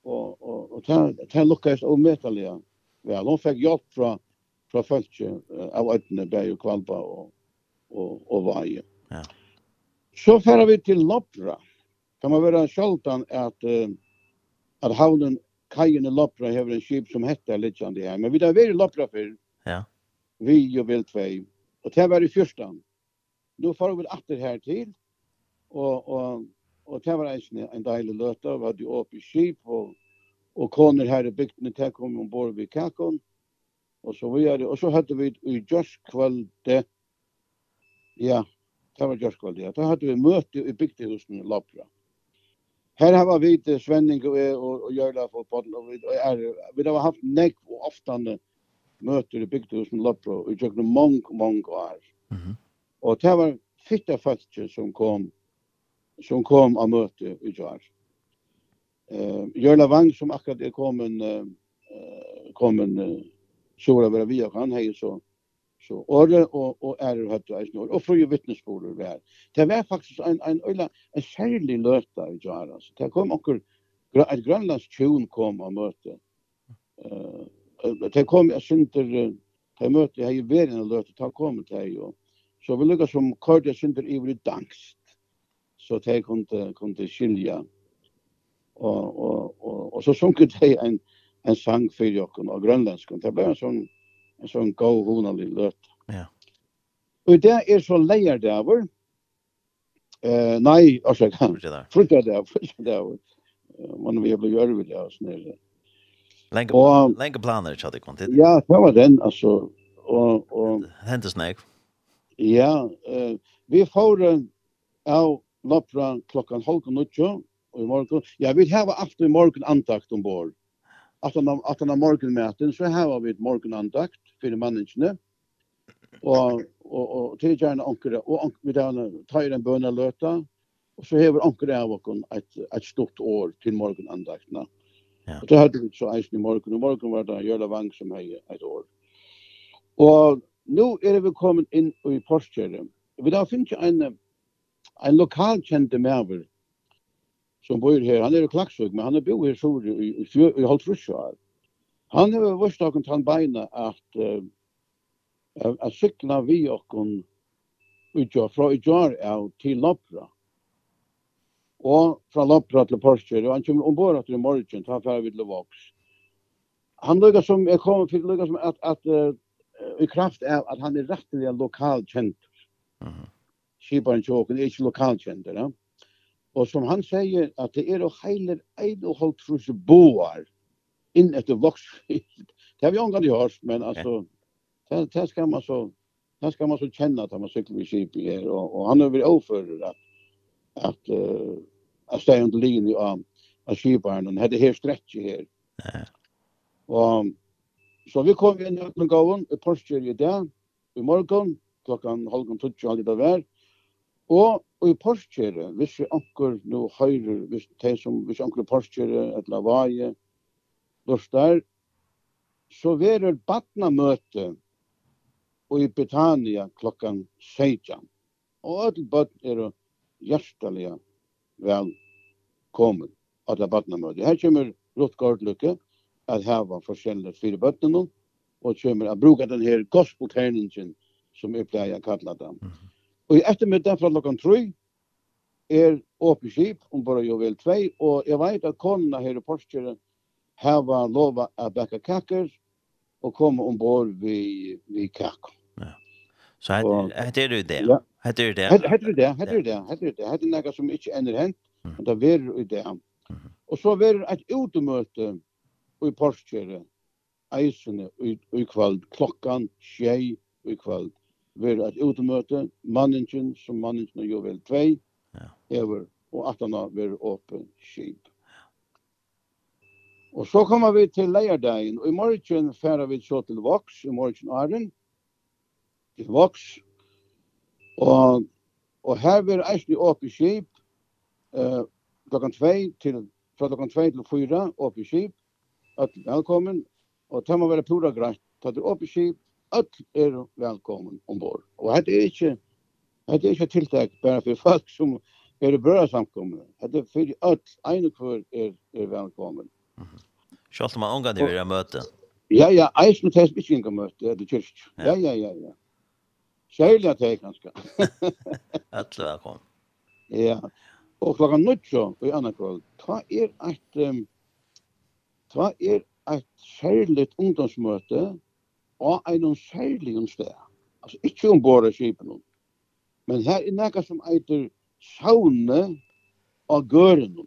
och och och ta ta luckas och metaliga. Ja, de fick hjälp från från folk av ödne berg och kvalpa och och och vaje. Ja. Så færa vi til Lopra. Kan man være sjaldan at, uh, at havnen kajen i Lopra hever en skip som heter Lidjandi her. Men vi da i Lopra før. Ja. Vi og Viltvei. Og det var i fyrstan. Nå far vi atter her til. Og, og, og det var en, en deilig løte. Vi hadde opp i skip og, og koner her i bygdene til kom ombord ved Kakon. Og så vi er, og så hadde vi i Jørskvalde. Ja, Det var Gjørskvaldi, ja. Da hadde vi møte i bygdehusen i Lopra. Her har vi til Svenning og jeg og Jørla for podden, og vi er, vi har haft nekk og oftane møter i bygdehusen i Lopra, og vi tjøkne mange, mange år. Mm -hmm. Og det var fitta fattig som kom, som kom av møte i Gjør. Uh, Jørla Vang, som akkurat er kommet, uh, kommet, uh, så var det via, han hei så, Så åre og, og ære høyde og eisne og fru vittnesporer vær. Det var faktisk en, en, øyla en særlig løta i jar Så det kom okkur, et grønlands tjun kom og møte. Eh det kom, jeg synter det møte, jeg er en og ta kom til og så vi lukka som kort jeg synder i vri dangst. Så det kunde kunde skilja. Og, og, og, og så sunket det en, en sang för jokken og grønlandsken. Det ble en sånn en sån god honalig løt. Ja. Og det er så leierdaver, eh, nei, altså, frutjadaver, frutjadaver, man vil bli gjørvig, ja, sånn er det. Lenge, og, lenge planer, tja det kom til. Ja, det var den, altså. Og, og, Hentes nek. Ja, eh, vi får en av Lopra klokkan halv og nutjo, og i morgen, ja, vi har haft i morgen antakt ombord att han at han morgenmaten så har vi ett morgonandakt för mannene. Og og og til gjerne ankere og anker vi der tar en bønneløta og så har ankere av oss et et stort år til morgenandaktene. Ja. Og det hadde vi så eisen i morgen, og morgen var det Jøla Vang som hei et år. Og nå er vi kommet inn i Porskjøret. Vi da finner en, en lokalkjente medver som bor her, han er i Klaksvøk, men han er bo her sur i, i, i, i Holtrusjøar. Han er vørst noen han beina at uh, at sykla vi okkon utgjør fra utgjør av til Lopra. Og fra Lopra til Porsche, og han kommer ombord etter i morgen, ta færre vi til Vox. Han lukka som, jeg kom, fikk lukka som at, at uh, i kraft av at han er rettelig lokalkjent. Uh -huh. Skiparen tjåken er ikke lokal kjent, ja. Og som han sier, at det er å heiler ein og holdt frus boar inn etter voksfyllt. Det har vi omgang i hørt, men altså, det, det skal man så, det skal man så kjenne at man sykler i kip i her, og, og han er vel overfører at, at, uh, at steg under linje av, av kiparen, og det her stretch her. Og, så vi kom inn i Øtnegavn, i Porsche i dag, i morgen, klokkan halv tutsi, halv i dag vær, Og, og i Porsche, hvis vi anker nå høyre, hvis, de som, hvis anker Porskjere eller Vaje, Lortar, så verer badnamøte og i Britannia klokkan 16. Og alle badn er hjertelig velkommen av det badnamøte. Her kommer Rutt Gårdlukke at hava forskjellige fire bøttene og kommer å bruke den her gospelterningen som jeg pleier å kalle dem. Mm -hmm Og i ettermiddag fra klokken 3 er åpne skip om bare jo vel 2, og jeg vet at konene her i Porsche hava lova a baka kakker og komme ombord vi, vi kakker. Ja. Så hette er du det? Ja. Hette er det? Hette er det, hette er det, hette er det. Hette er noe som ikke ender hent, men det er i det. Og så er et utemøte i Porskjøren, eisene i kveld, klokkan tjei i kveld vera et utemøte, manningen som manningen jo vel tvei, ja. hever, og at han har åpen skip. Og så kommer vi til leierdagen, og i morgen færer vi så til Vox, i morgen Arjen, til Vox, og, og her vil eisne åpen skip, eh, klokkan 2 til, fra klokkan 2 til 4, åpen skip, at velkommen, og det må være pura greit, ta til åpen skip, öll er velkommen ombord. Og hette er ikke, hette er ikke tiltak bare for folk som er i bra samkomne. Hette er for öll, ene kvar er, er velkommen. Mm. Sjalt om man omgang det vil møte. Ja, ja, eisen test ikke engang møte, det er kyrk. Ja, ja, ja, ja. Sjælja det er ganske. Alle velkommen. Ja, og klokka nødja i anna kvall, ta er et, um, ta er et særligt ungdomsmøte, og einum særligum stað. Altså ikki um borða skipen. Men her er nakað som eiter saune og gørnum.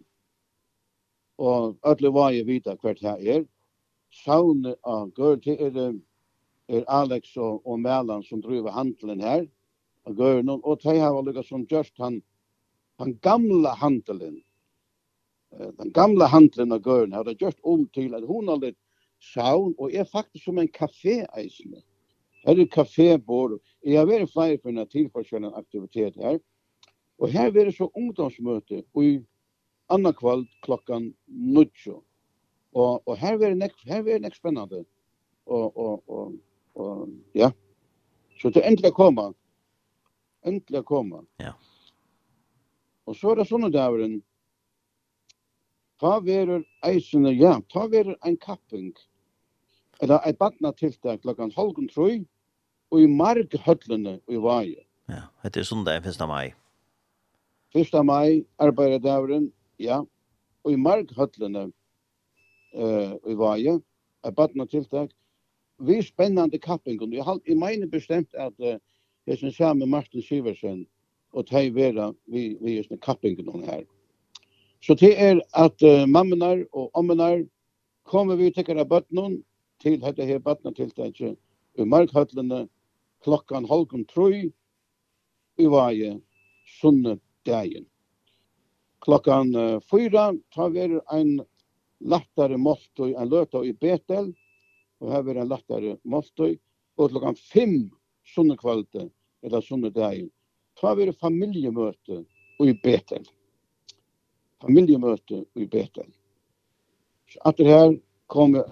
Og alle var jeg vita hvert her er. Saune og gørn til er er Alex og, og Melan som driver handelen her. Og gørnum og tei hava lukket sum just han han gamla handelen. Den gamla handelen av gørn har det gjort om til at hun har litt saun, og er faktisk som en kafé eisne. Her er kafébord. Jeg har vært flere for en tilforskjellende aktivitet her. Og her er det så ungdomsmøte i annan kvall klokkan 9. Og, og her er det nek, her er nek spennende. Og, og, og, og, ja. Så det er endelig å komme. Endelig å komme. Ja. Og så er det sånne dæveren. Ta verur eisene, ja, ta verur ein kapping. Ja eller et badna tiltak klokkan halvgun troi, og i marg høllene i vaje. Ja, det er sundag 1. mai. 1. mai, arbeiderdagen, ja, og i marg høllene uh, i vaje, et badna tiltak, vi spennande kappingen, jeg, jeg mener bestemt at uh, jeg synes med Martin Siversen, og tei vera vi, vi just med kappingen her. Så det er at uh, mammenar og ommenar kommer vi til å bøtt til dette her badnatiltaket i markhøtlene klokkan halvkom trøy i vaje sunne dagen. Klokkan uh, fyra tar vi en lattare måltøy, en løta i Betel, og her er en lattare måltøy, og klokkan fem sunne kvalite, eller sunne dagen, Ta vi familiemøte i Betel. Familiemøte i Betel. Så at det her kommer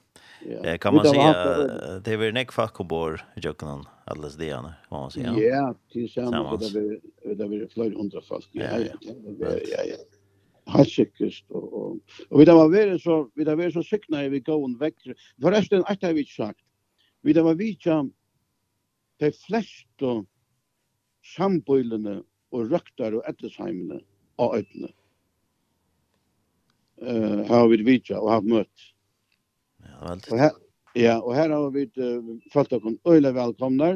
Eh kan man säga det är väl näck fack och bor jocken alldeles det kan man säga. Ja, tillsammans det vi det vi flöd under fast. Ja, ja. Ja, ja. sikkert, og og og við var så, vi da var så sikna við góðan vekk. Forresten alt har vi ikke sagt. vi da var vi jam de fleste sambøylene og røkter og ettersheimene av øytene. Eh uh, har vi vitja og har møtt. Ja, vel. Og her, ja, og her har vi uh, følt dere öle velkomne.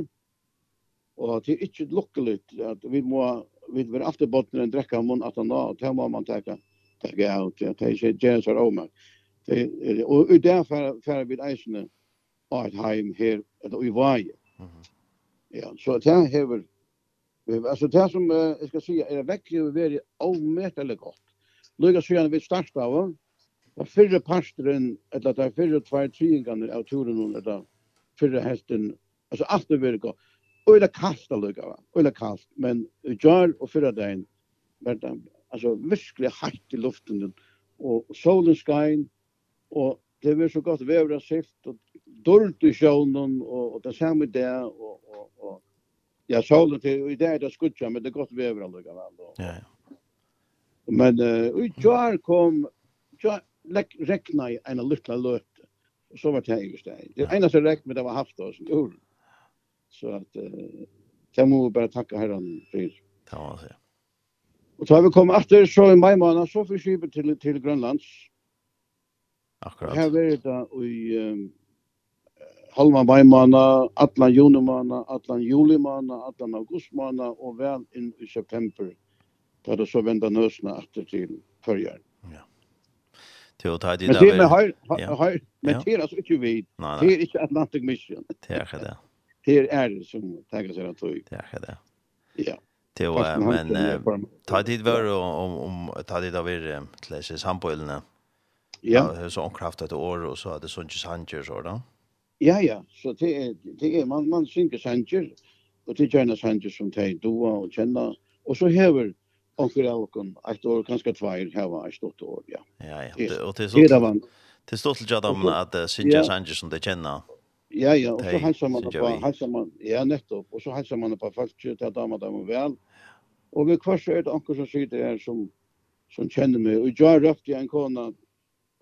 Og det er ikke lukkelig at vi må vi vil alltid bottna en dräcka munn at han då tar man man tacka tacka ut ja, det er är jazz och omak. Og i det för vi eisene av et heim her, eller i vei. Ja, så det hever, altså det som uh, jag ska säga är verkligen väldigt omätligt gott. Lukar så gärna vi startar av Og fyrre pastren, eller det er fyrre tvær tryggene av turen, eller fyrre hesten, altså alt det vil gå. Og det er kaldt allukka, og det er kaldt, men i jar og fyrre dagen, var det altså virkelig hardt i luften, og solen skein, og det var så godt vever av sift, og dårlig i sjånen, og, og det samme det, og, og, og ja, solen til, og i det er det skutja, men det er godt vevra allukka, vel. Ja, ja. Men uh, i jar kom, jar, rekna i en lilla løte. Og så var det jeg i stedet. Det eneste rekna det var haft oss i ur. Så at, uh, det må vi bare takke herren for. Det må man si. Og så har vi kommet etter, så i mai måned, så får skipet til, til Grønlands. Akkurat. Her var det i um, halva mai måned, atlan juni måned, atlan juli måned, atlan august måned, og vel inn i september. Da det så venda nøsene etter til Førjern. Jo, det det. Men det med har har men det alltså inte vi. Det är inte Atlantic Mission. Det är det. Det är det som tackar sig att tog. Det är det. Ja. Det var men ta dit var om om ta dit av er till sig sampoilna. Ja. Så kraft att år och så hade sånt sanger så då. Ja ja, så det är det är man man synker sanger och det gärna sanger som tar då och känna och så häver onkel av kon ett år kanske två här var ett åtta år ja. Ja ja och det är så Det var det står till Jadam att Sinja Sanchez som det känner. Ja ja och så hälsar man på hälsar man ja nettopp och så hälsar man på folk till att damer dem väl. Och vi kvar så är det onkel som sitter här som som känner mig och jag rökte en kona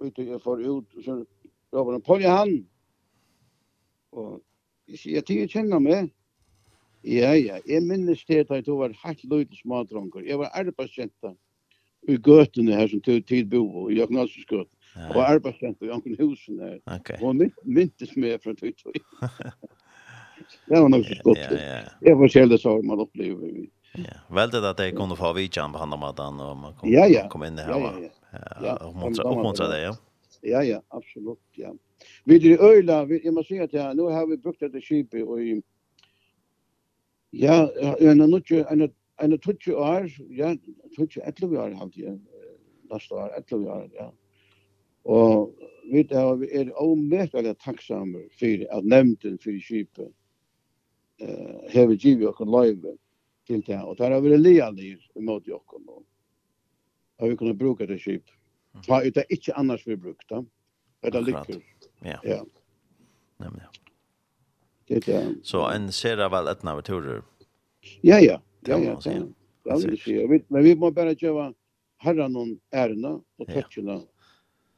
ute och jag får ut så ropar han på han. Och jag säger till känner mig Ja, ja. Jeg minnes det at du var helt løyde smadronger. Jeg var arbeidskjenta i gøtene her som til tid bo, i Jøgnalsgøtene. Ja. Og arbeidskjenta i anken husen her. Okay. Og min, myntes meg fra tøyt tøy. det var nok så godt. Ja, ja. Jeg var selv så man opplever. Ja. Veldig at jeg kunne få vidtjen på han maten og man kom, ja, ja. kom inn her. Ja, ja. Ja, Ja, oppmuntra det, ja. Ja, ja, absolutt, ja. Vi er i øyla, jeg må si at ja, nå har vi brukt dette skipet og i Ja, en nutje, en en tutje år, ja, tutje 11 år har jeg, næste år, 11 år, ja. Og vi er, er avmerkelig takksamme for at nevnten for skipet eh, hever givet oss løyve til det. Og der har vi lealig imot oss. Og vi kunnet bruke det skip. Ta ut det ikke annars vi brukte. Det er lykker. Ja. Ja. Nemlig, ja. Det är Så en ser av väl ett när turer. Ja ja. Ja ja. Ja, det vet men vi måste bara göra herra någon ärna och täcka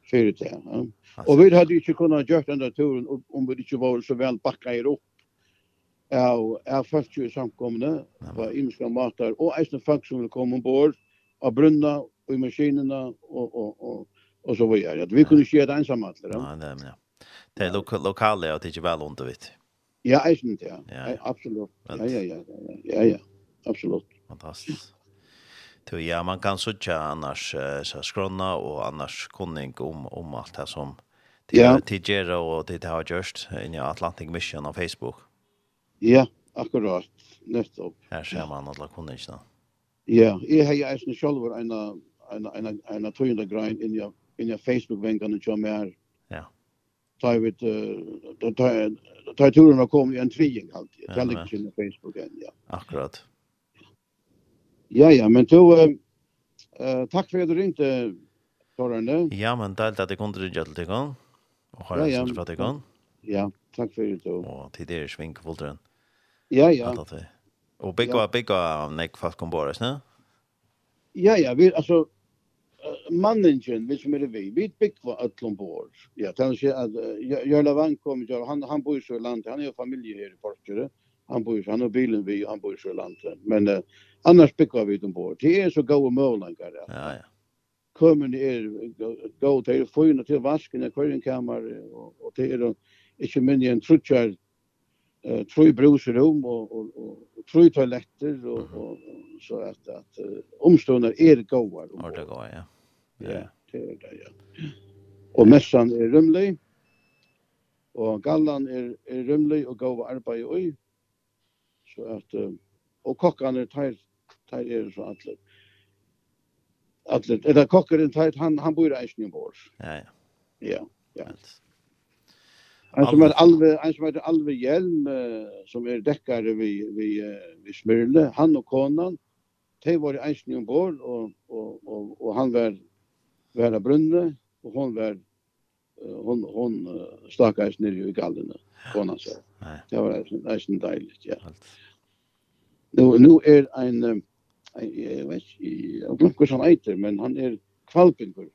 för det ja. Och vi hade ju inte kunnat gjort den där turen om vi inte var så väl backa i upp. Ja, är först ju samkomna på imska matar och även folk som kom ombord av brunna och i maskinerna och och och och så vidare. Vi kunde inte göra det ensamma. Nej, nej, men ja. Det är lokala och det är väl undervitt. Ja, eisen, ja. ja, ja. Absolut. Ja, ja, ja, ja, ja, ja, absolut. Fantastiskt. Så ja, man kan søtja annars så skrona och annars kunning om om allt det som till ja. till Gera och det har just i Atlantic Mission på Facebook. Ja, akkurat. Nettopp. Her Här ser man alla kunningene. Ja, jeg har ju eisen själv en en en en en tjugonde grind i i Facebook vänkan som er mer tar vi tar turen och kom i en tving alltid. Jag lägger sin Facebook än ja. Akkurat. Ja ja, men då eh tack för att du ringte Torrande. Ja, men det att det kunde du göra till gång. Och har jag sett dig gång. Ja, tack för det då. Och till det svink fulltren. Ja, ja. Och bigga bigga nek fast kom bara, va? Ja, ja, vi alltså manningen vi som er vi, vi vi byggva öllum bor ja kanske att Jörla Vann kommer han han bor i Sörland han er jo familie her i Porskjøret, han bor han har bilen vi han bor i Sörland men uh, annars byggva vi dem bor det er så gode målanger, ja ja ja. kommer det är gå till fyrna til vasken i kvarn og, og det er ikke minne en trutjar eh tre brusrum og, og, og tru toaletter og, og, så at, at uh, omstående är goda. Ja, det går ja. Ja. Det er det, ja. Og messan er rymlig, og gallan er, er rymlig og gava arbeid i. Så at, og kokkan er teir, teir er så atler. Atler, eller kokkaren teir, han, han bor i eisen i vår. Ja, ja. Ja, ja. En som er alve, en som er alve hjelm, som er dekkare vi, vi, vi smyrle, han og konan, de var i eisen i vår, og, og, og, og han var var brunne, og hon var hon hon stakkars nere i gallene kona nej Det var nästan deiligt, ja. Nu nu är en jag vet inte, jag glömmer han heter, men han är kvalpingur.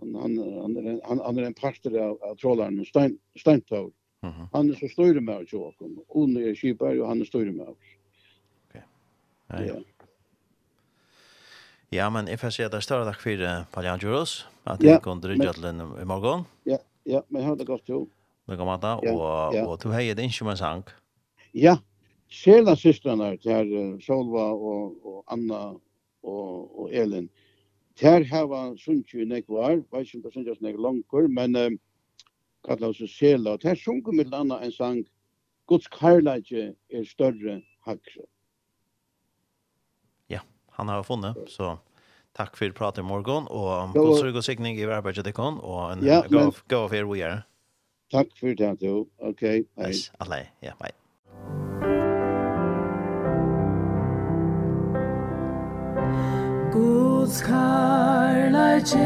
Han han han är han, han är en parter av, av trollaren Stein Steintau. Mhm. Han är så stor med och kom. Och nu skipar och han är stor med. Okej. Okay. Ja. Ja, men jeg får si at det er større takk for uh, Paljan Juros, at jeg kunne rydde til den i morgen. Ja, ja, men jeg har det godt jo. Lykke om det, og, og du har et ikke sang. Ja, Sjela systrarna, ter Solva og, og Anna og, og Elin, ter hava nek var, veis ikke om det sunnjas nek langkur, men um, kallar oss Sjela, og ter sungu mitt anna en sang, Guds karlage er større hakre han har funnet. Så tack för pratet i morgon och god och sikning i arbeidet til kon och en ja, go men... go för vi är. Tack för det då. Okej. Okay, Yes, alle, ja, bye. Guds karlaje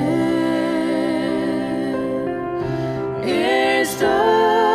Er større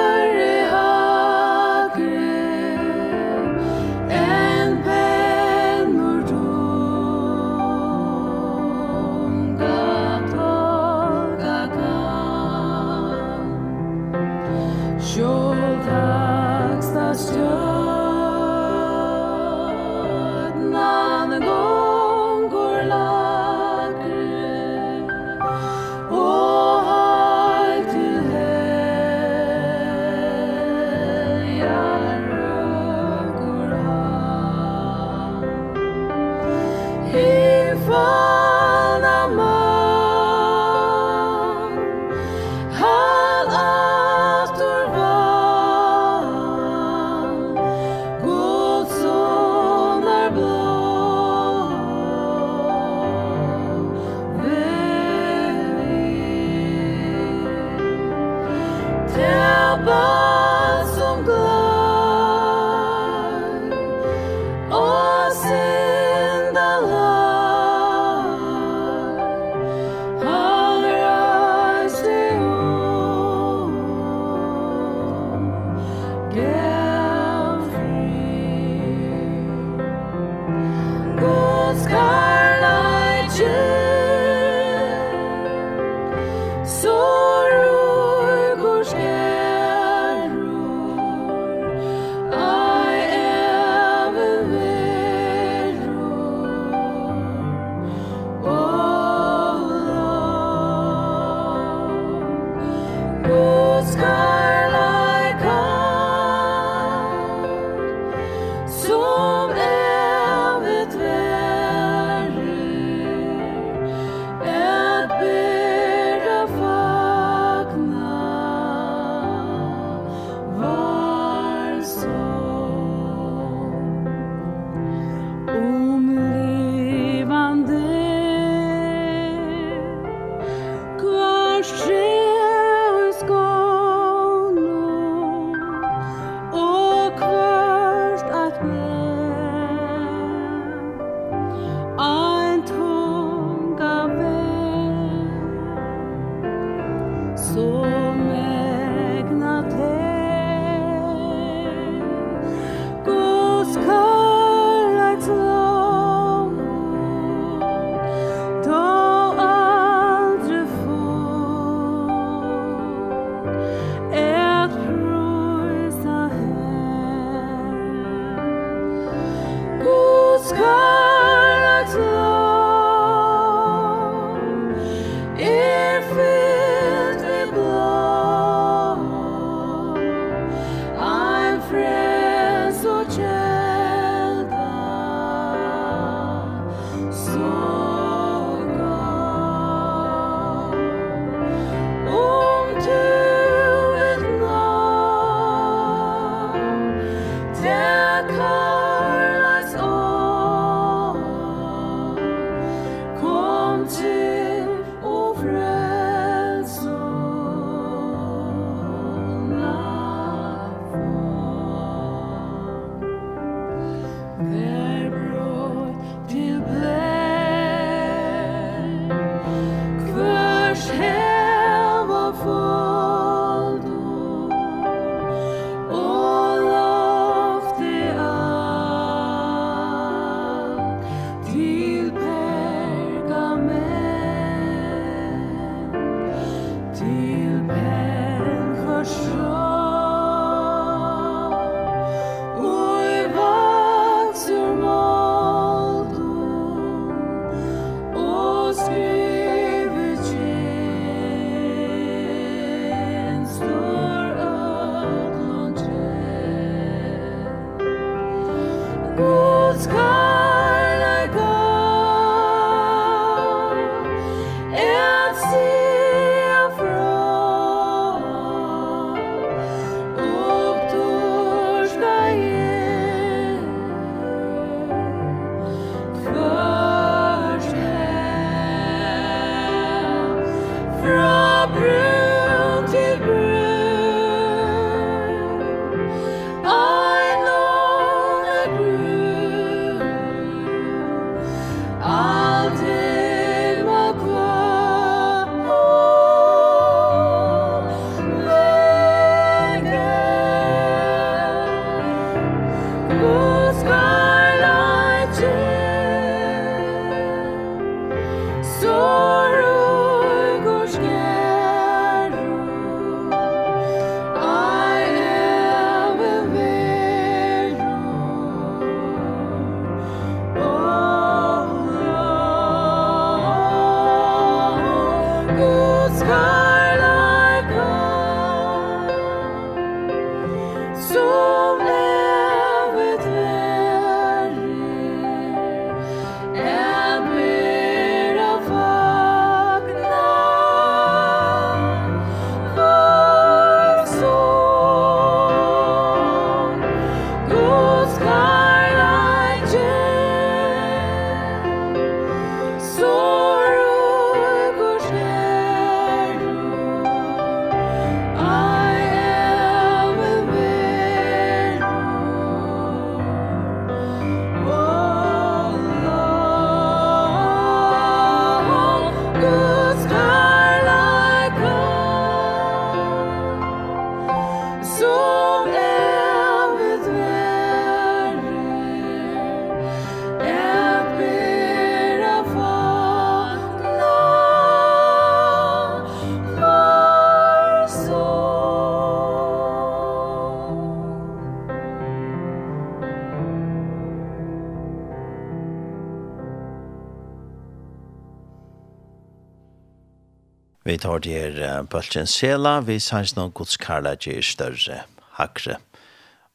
vi tar det her Bølgen Sela, vi sanns noen gods karlage i større hakre.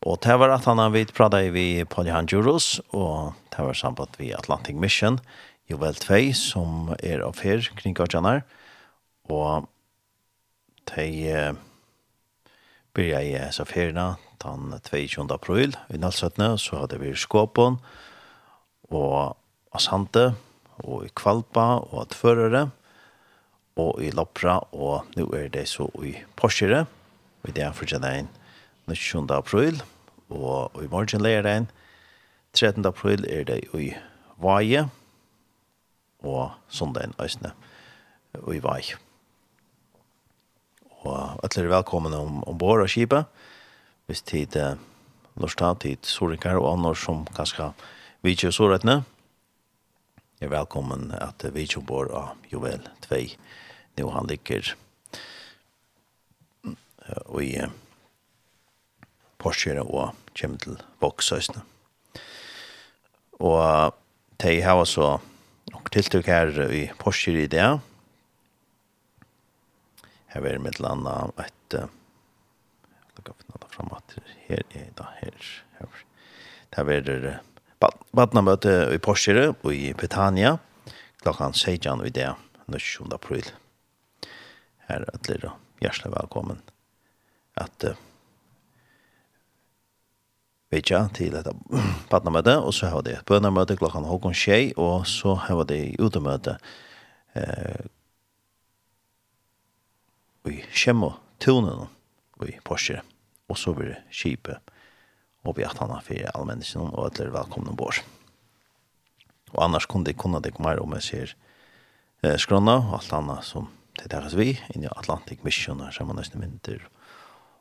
Og det var at han har vidt pratet vi på Johan Juros, og det var samband vi Atlantic Mission, Jovel 2, som er av her kring Gajanar, og de uh, byrja i Saferina den 22. april i Nalsøtne, så hadde vi Skåpon og Asante og Kvalpa og Tvørere, og og i Lopra, og nå er det så i Porsche, og i det er fortsatt en 27. april, og i morgen leger det en 13. april er det i Vaje, og sondagen Øsne, og i Vaje. Og alle er velkomne om, ombord av skipet, hvis tid eh, lortet tid soringer og andre som kanskje vidtjør sårettene, er velkommen at vi kjomper av Jovel 2. Nå han ligger og i Porsche og kommer til Voksøsene. Og de har så noen tiltak her i Porsche i det. Her er med landet et Jeg lukker finne noe frem at her er da her. Her er det Badnamøte i Porsche og i Petania klokkan 16 i det 27. april. Her er alle hjertelig velkommen at uh, vetja til dette badnamøte, og så har det et bønamøte klokkan Håkon tjei, og så har det utemøte eh, i Kjemmo tunen i Porsche, og så blir det kjipet og vi har tanna for alle menneskene, og at dere er velkomne bort. Og annars kunne det kunne det mer her om jeg ser eh, skrona, og alt annet som det deres vi, inn i Atlantic Mission, og sammen nesten mynter,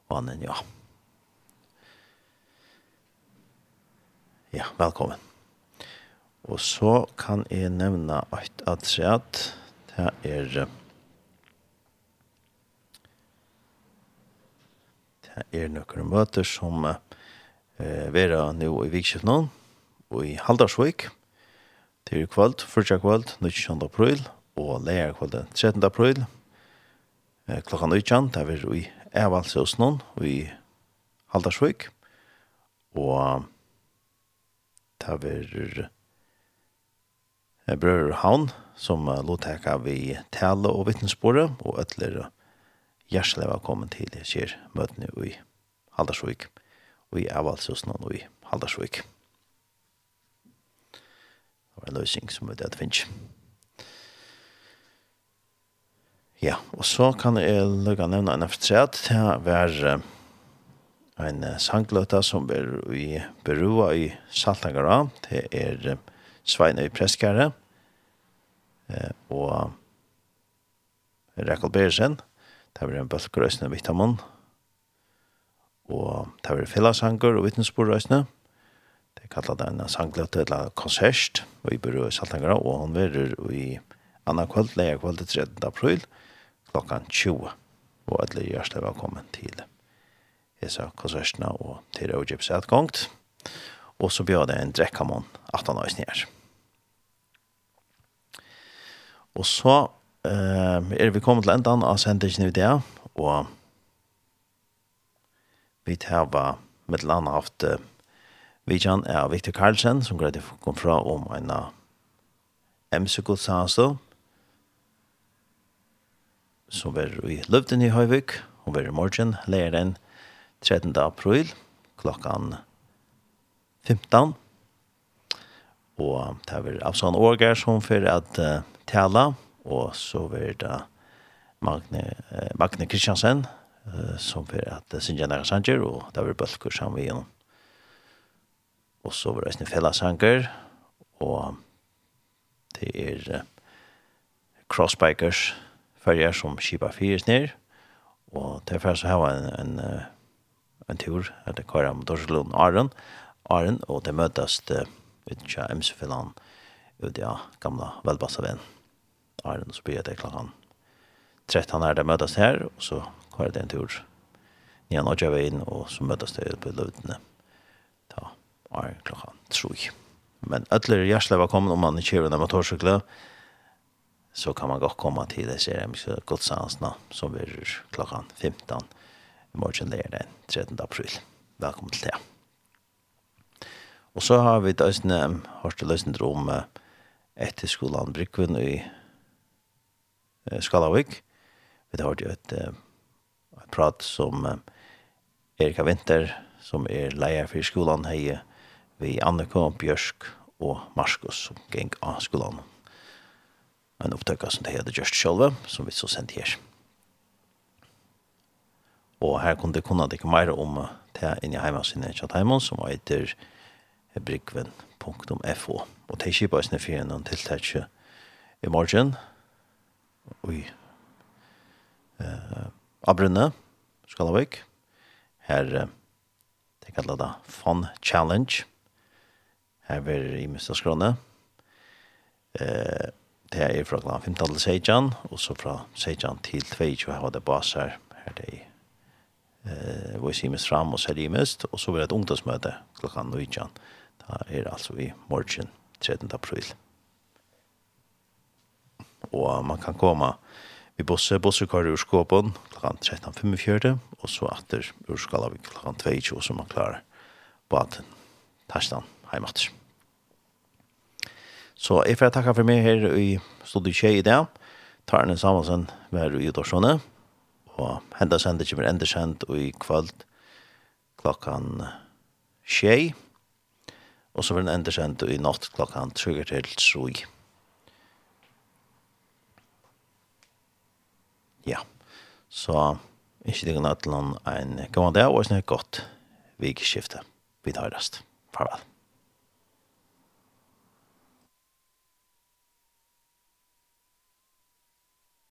og annen, ja. Ja, velkommen. Og så kan jeg nevne et at det er... Det er noen møter som... Eh, eh, vera nu i vikskift og i Haldarsvik, til kvöld, fyrtja kvöld, 19. april, og leir kvöld 13. april, eh, klokka 19, det er i Evalsøsnån, og i Haldarsvik, og det er Brøður Havn, som lotteka vi tale og vittnesbordet, og øtler hjertelig velkommen til kjer møtene i Haldarsvik og i Avalsøsna og i Haldarsvik. Det var en løsning som vi det finnes. Ja, og så kan jeg lukke nevne en aftræd til å være en sangløta som er i Berua i Saltangara. Det er Sveinøy Preskare og Rekkel Bersen. Det er en bølgerøsne vitamin. Og og det var fellessanger og vittnesbordreisene. Det kallet det en sangløte eller konsert, og i byrå i Saltangara, og han var i annan kvöld, leia kvöld 13. april, klokkan 20. Og alle hjertelig velkommen til Esa konsertene og til Rødgips gongt. Og så bjør det en drekkamon, 18 år snir. Og så eh, er vi kommet til endan av sendingen i det, og vi tar med land haft vidjan er Victor Carlsen, som greit kom fra om en MC-godsasto, som er i Løvden i Høyvik, og er i morgen, leir den 13. april, klokkan 15. Og det er av sånn Åger som for at uh, tala, og så er det Magne, eh, Magne Kristiansen, som för att synja några sanger och där var bulkur som vi igenom. Och så var det en fälla sanger och det är crossbikers färger som kipa fyrs ner och det är så här en en en tur att det kör om Dorslund Aron Aron och det mötas det utkja MC-fällan ut ja gamla välbassa vän Aron så blir det klockan 13 är det mötas här och så var det en tur. Ni har nått inn, og så møttes det på løvdene. Ta, var klokka troi. Men ødler hjertelig velkommen om man ikke kjører en motorsykler, så kan man godt komme til det seremiske godsansene som er klokka 15 i morgen er den 13. april. Velkommen til det. Og så har vi døsne, hørt til østene om etter skolen Brykven i Skalavik. Vi har hørt jo et prat som Erika Winter, som er leier for skolan her, vi Annika, Bjørsk og Marskos, som gikk av skolan. En opptøkka som det heter Gjørst Sjølve, som vi så sendt her. Og her kunne det kunne ikke mer om det inn i hjemme sin Tjatheimon, som heter brygven.fo. Og det er kjipa i snedfyr noen tiltak i morgen, og i uh, Abrunne, Skalavik. Her, det kallar det Fun Challenge. Her er i Mr. Skrone. Eh, det er fra klant 15 til Seijan, og så fra Seijan til 22 har det bas her. Her det er eh vi ser mest fram og serimest och så blir det ungdomsmöte klockan 9. Det er alltså i morgon 13. april. Och man kan komme i Bosse. Bosse kører ur Skåpen kl. 13.45, og så åter ur Skalavik kl. 22, så man klarar baden. Tarstan, hei Så jeg får takke for meg her i studiet tjei i dag. Tarne Samuelsen var i Dorssone, og henda sendet kommer enda sendt i kvöld klokkan tjei, og så var den enda sendt i natt klokkan 3 til 3. ja, så ikke det kan ha til noen en god dag og snakk godt vikskifte. Vi tar rest. Farvel.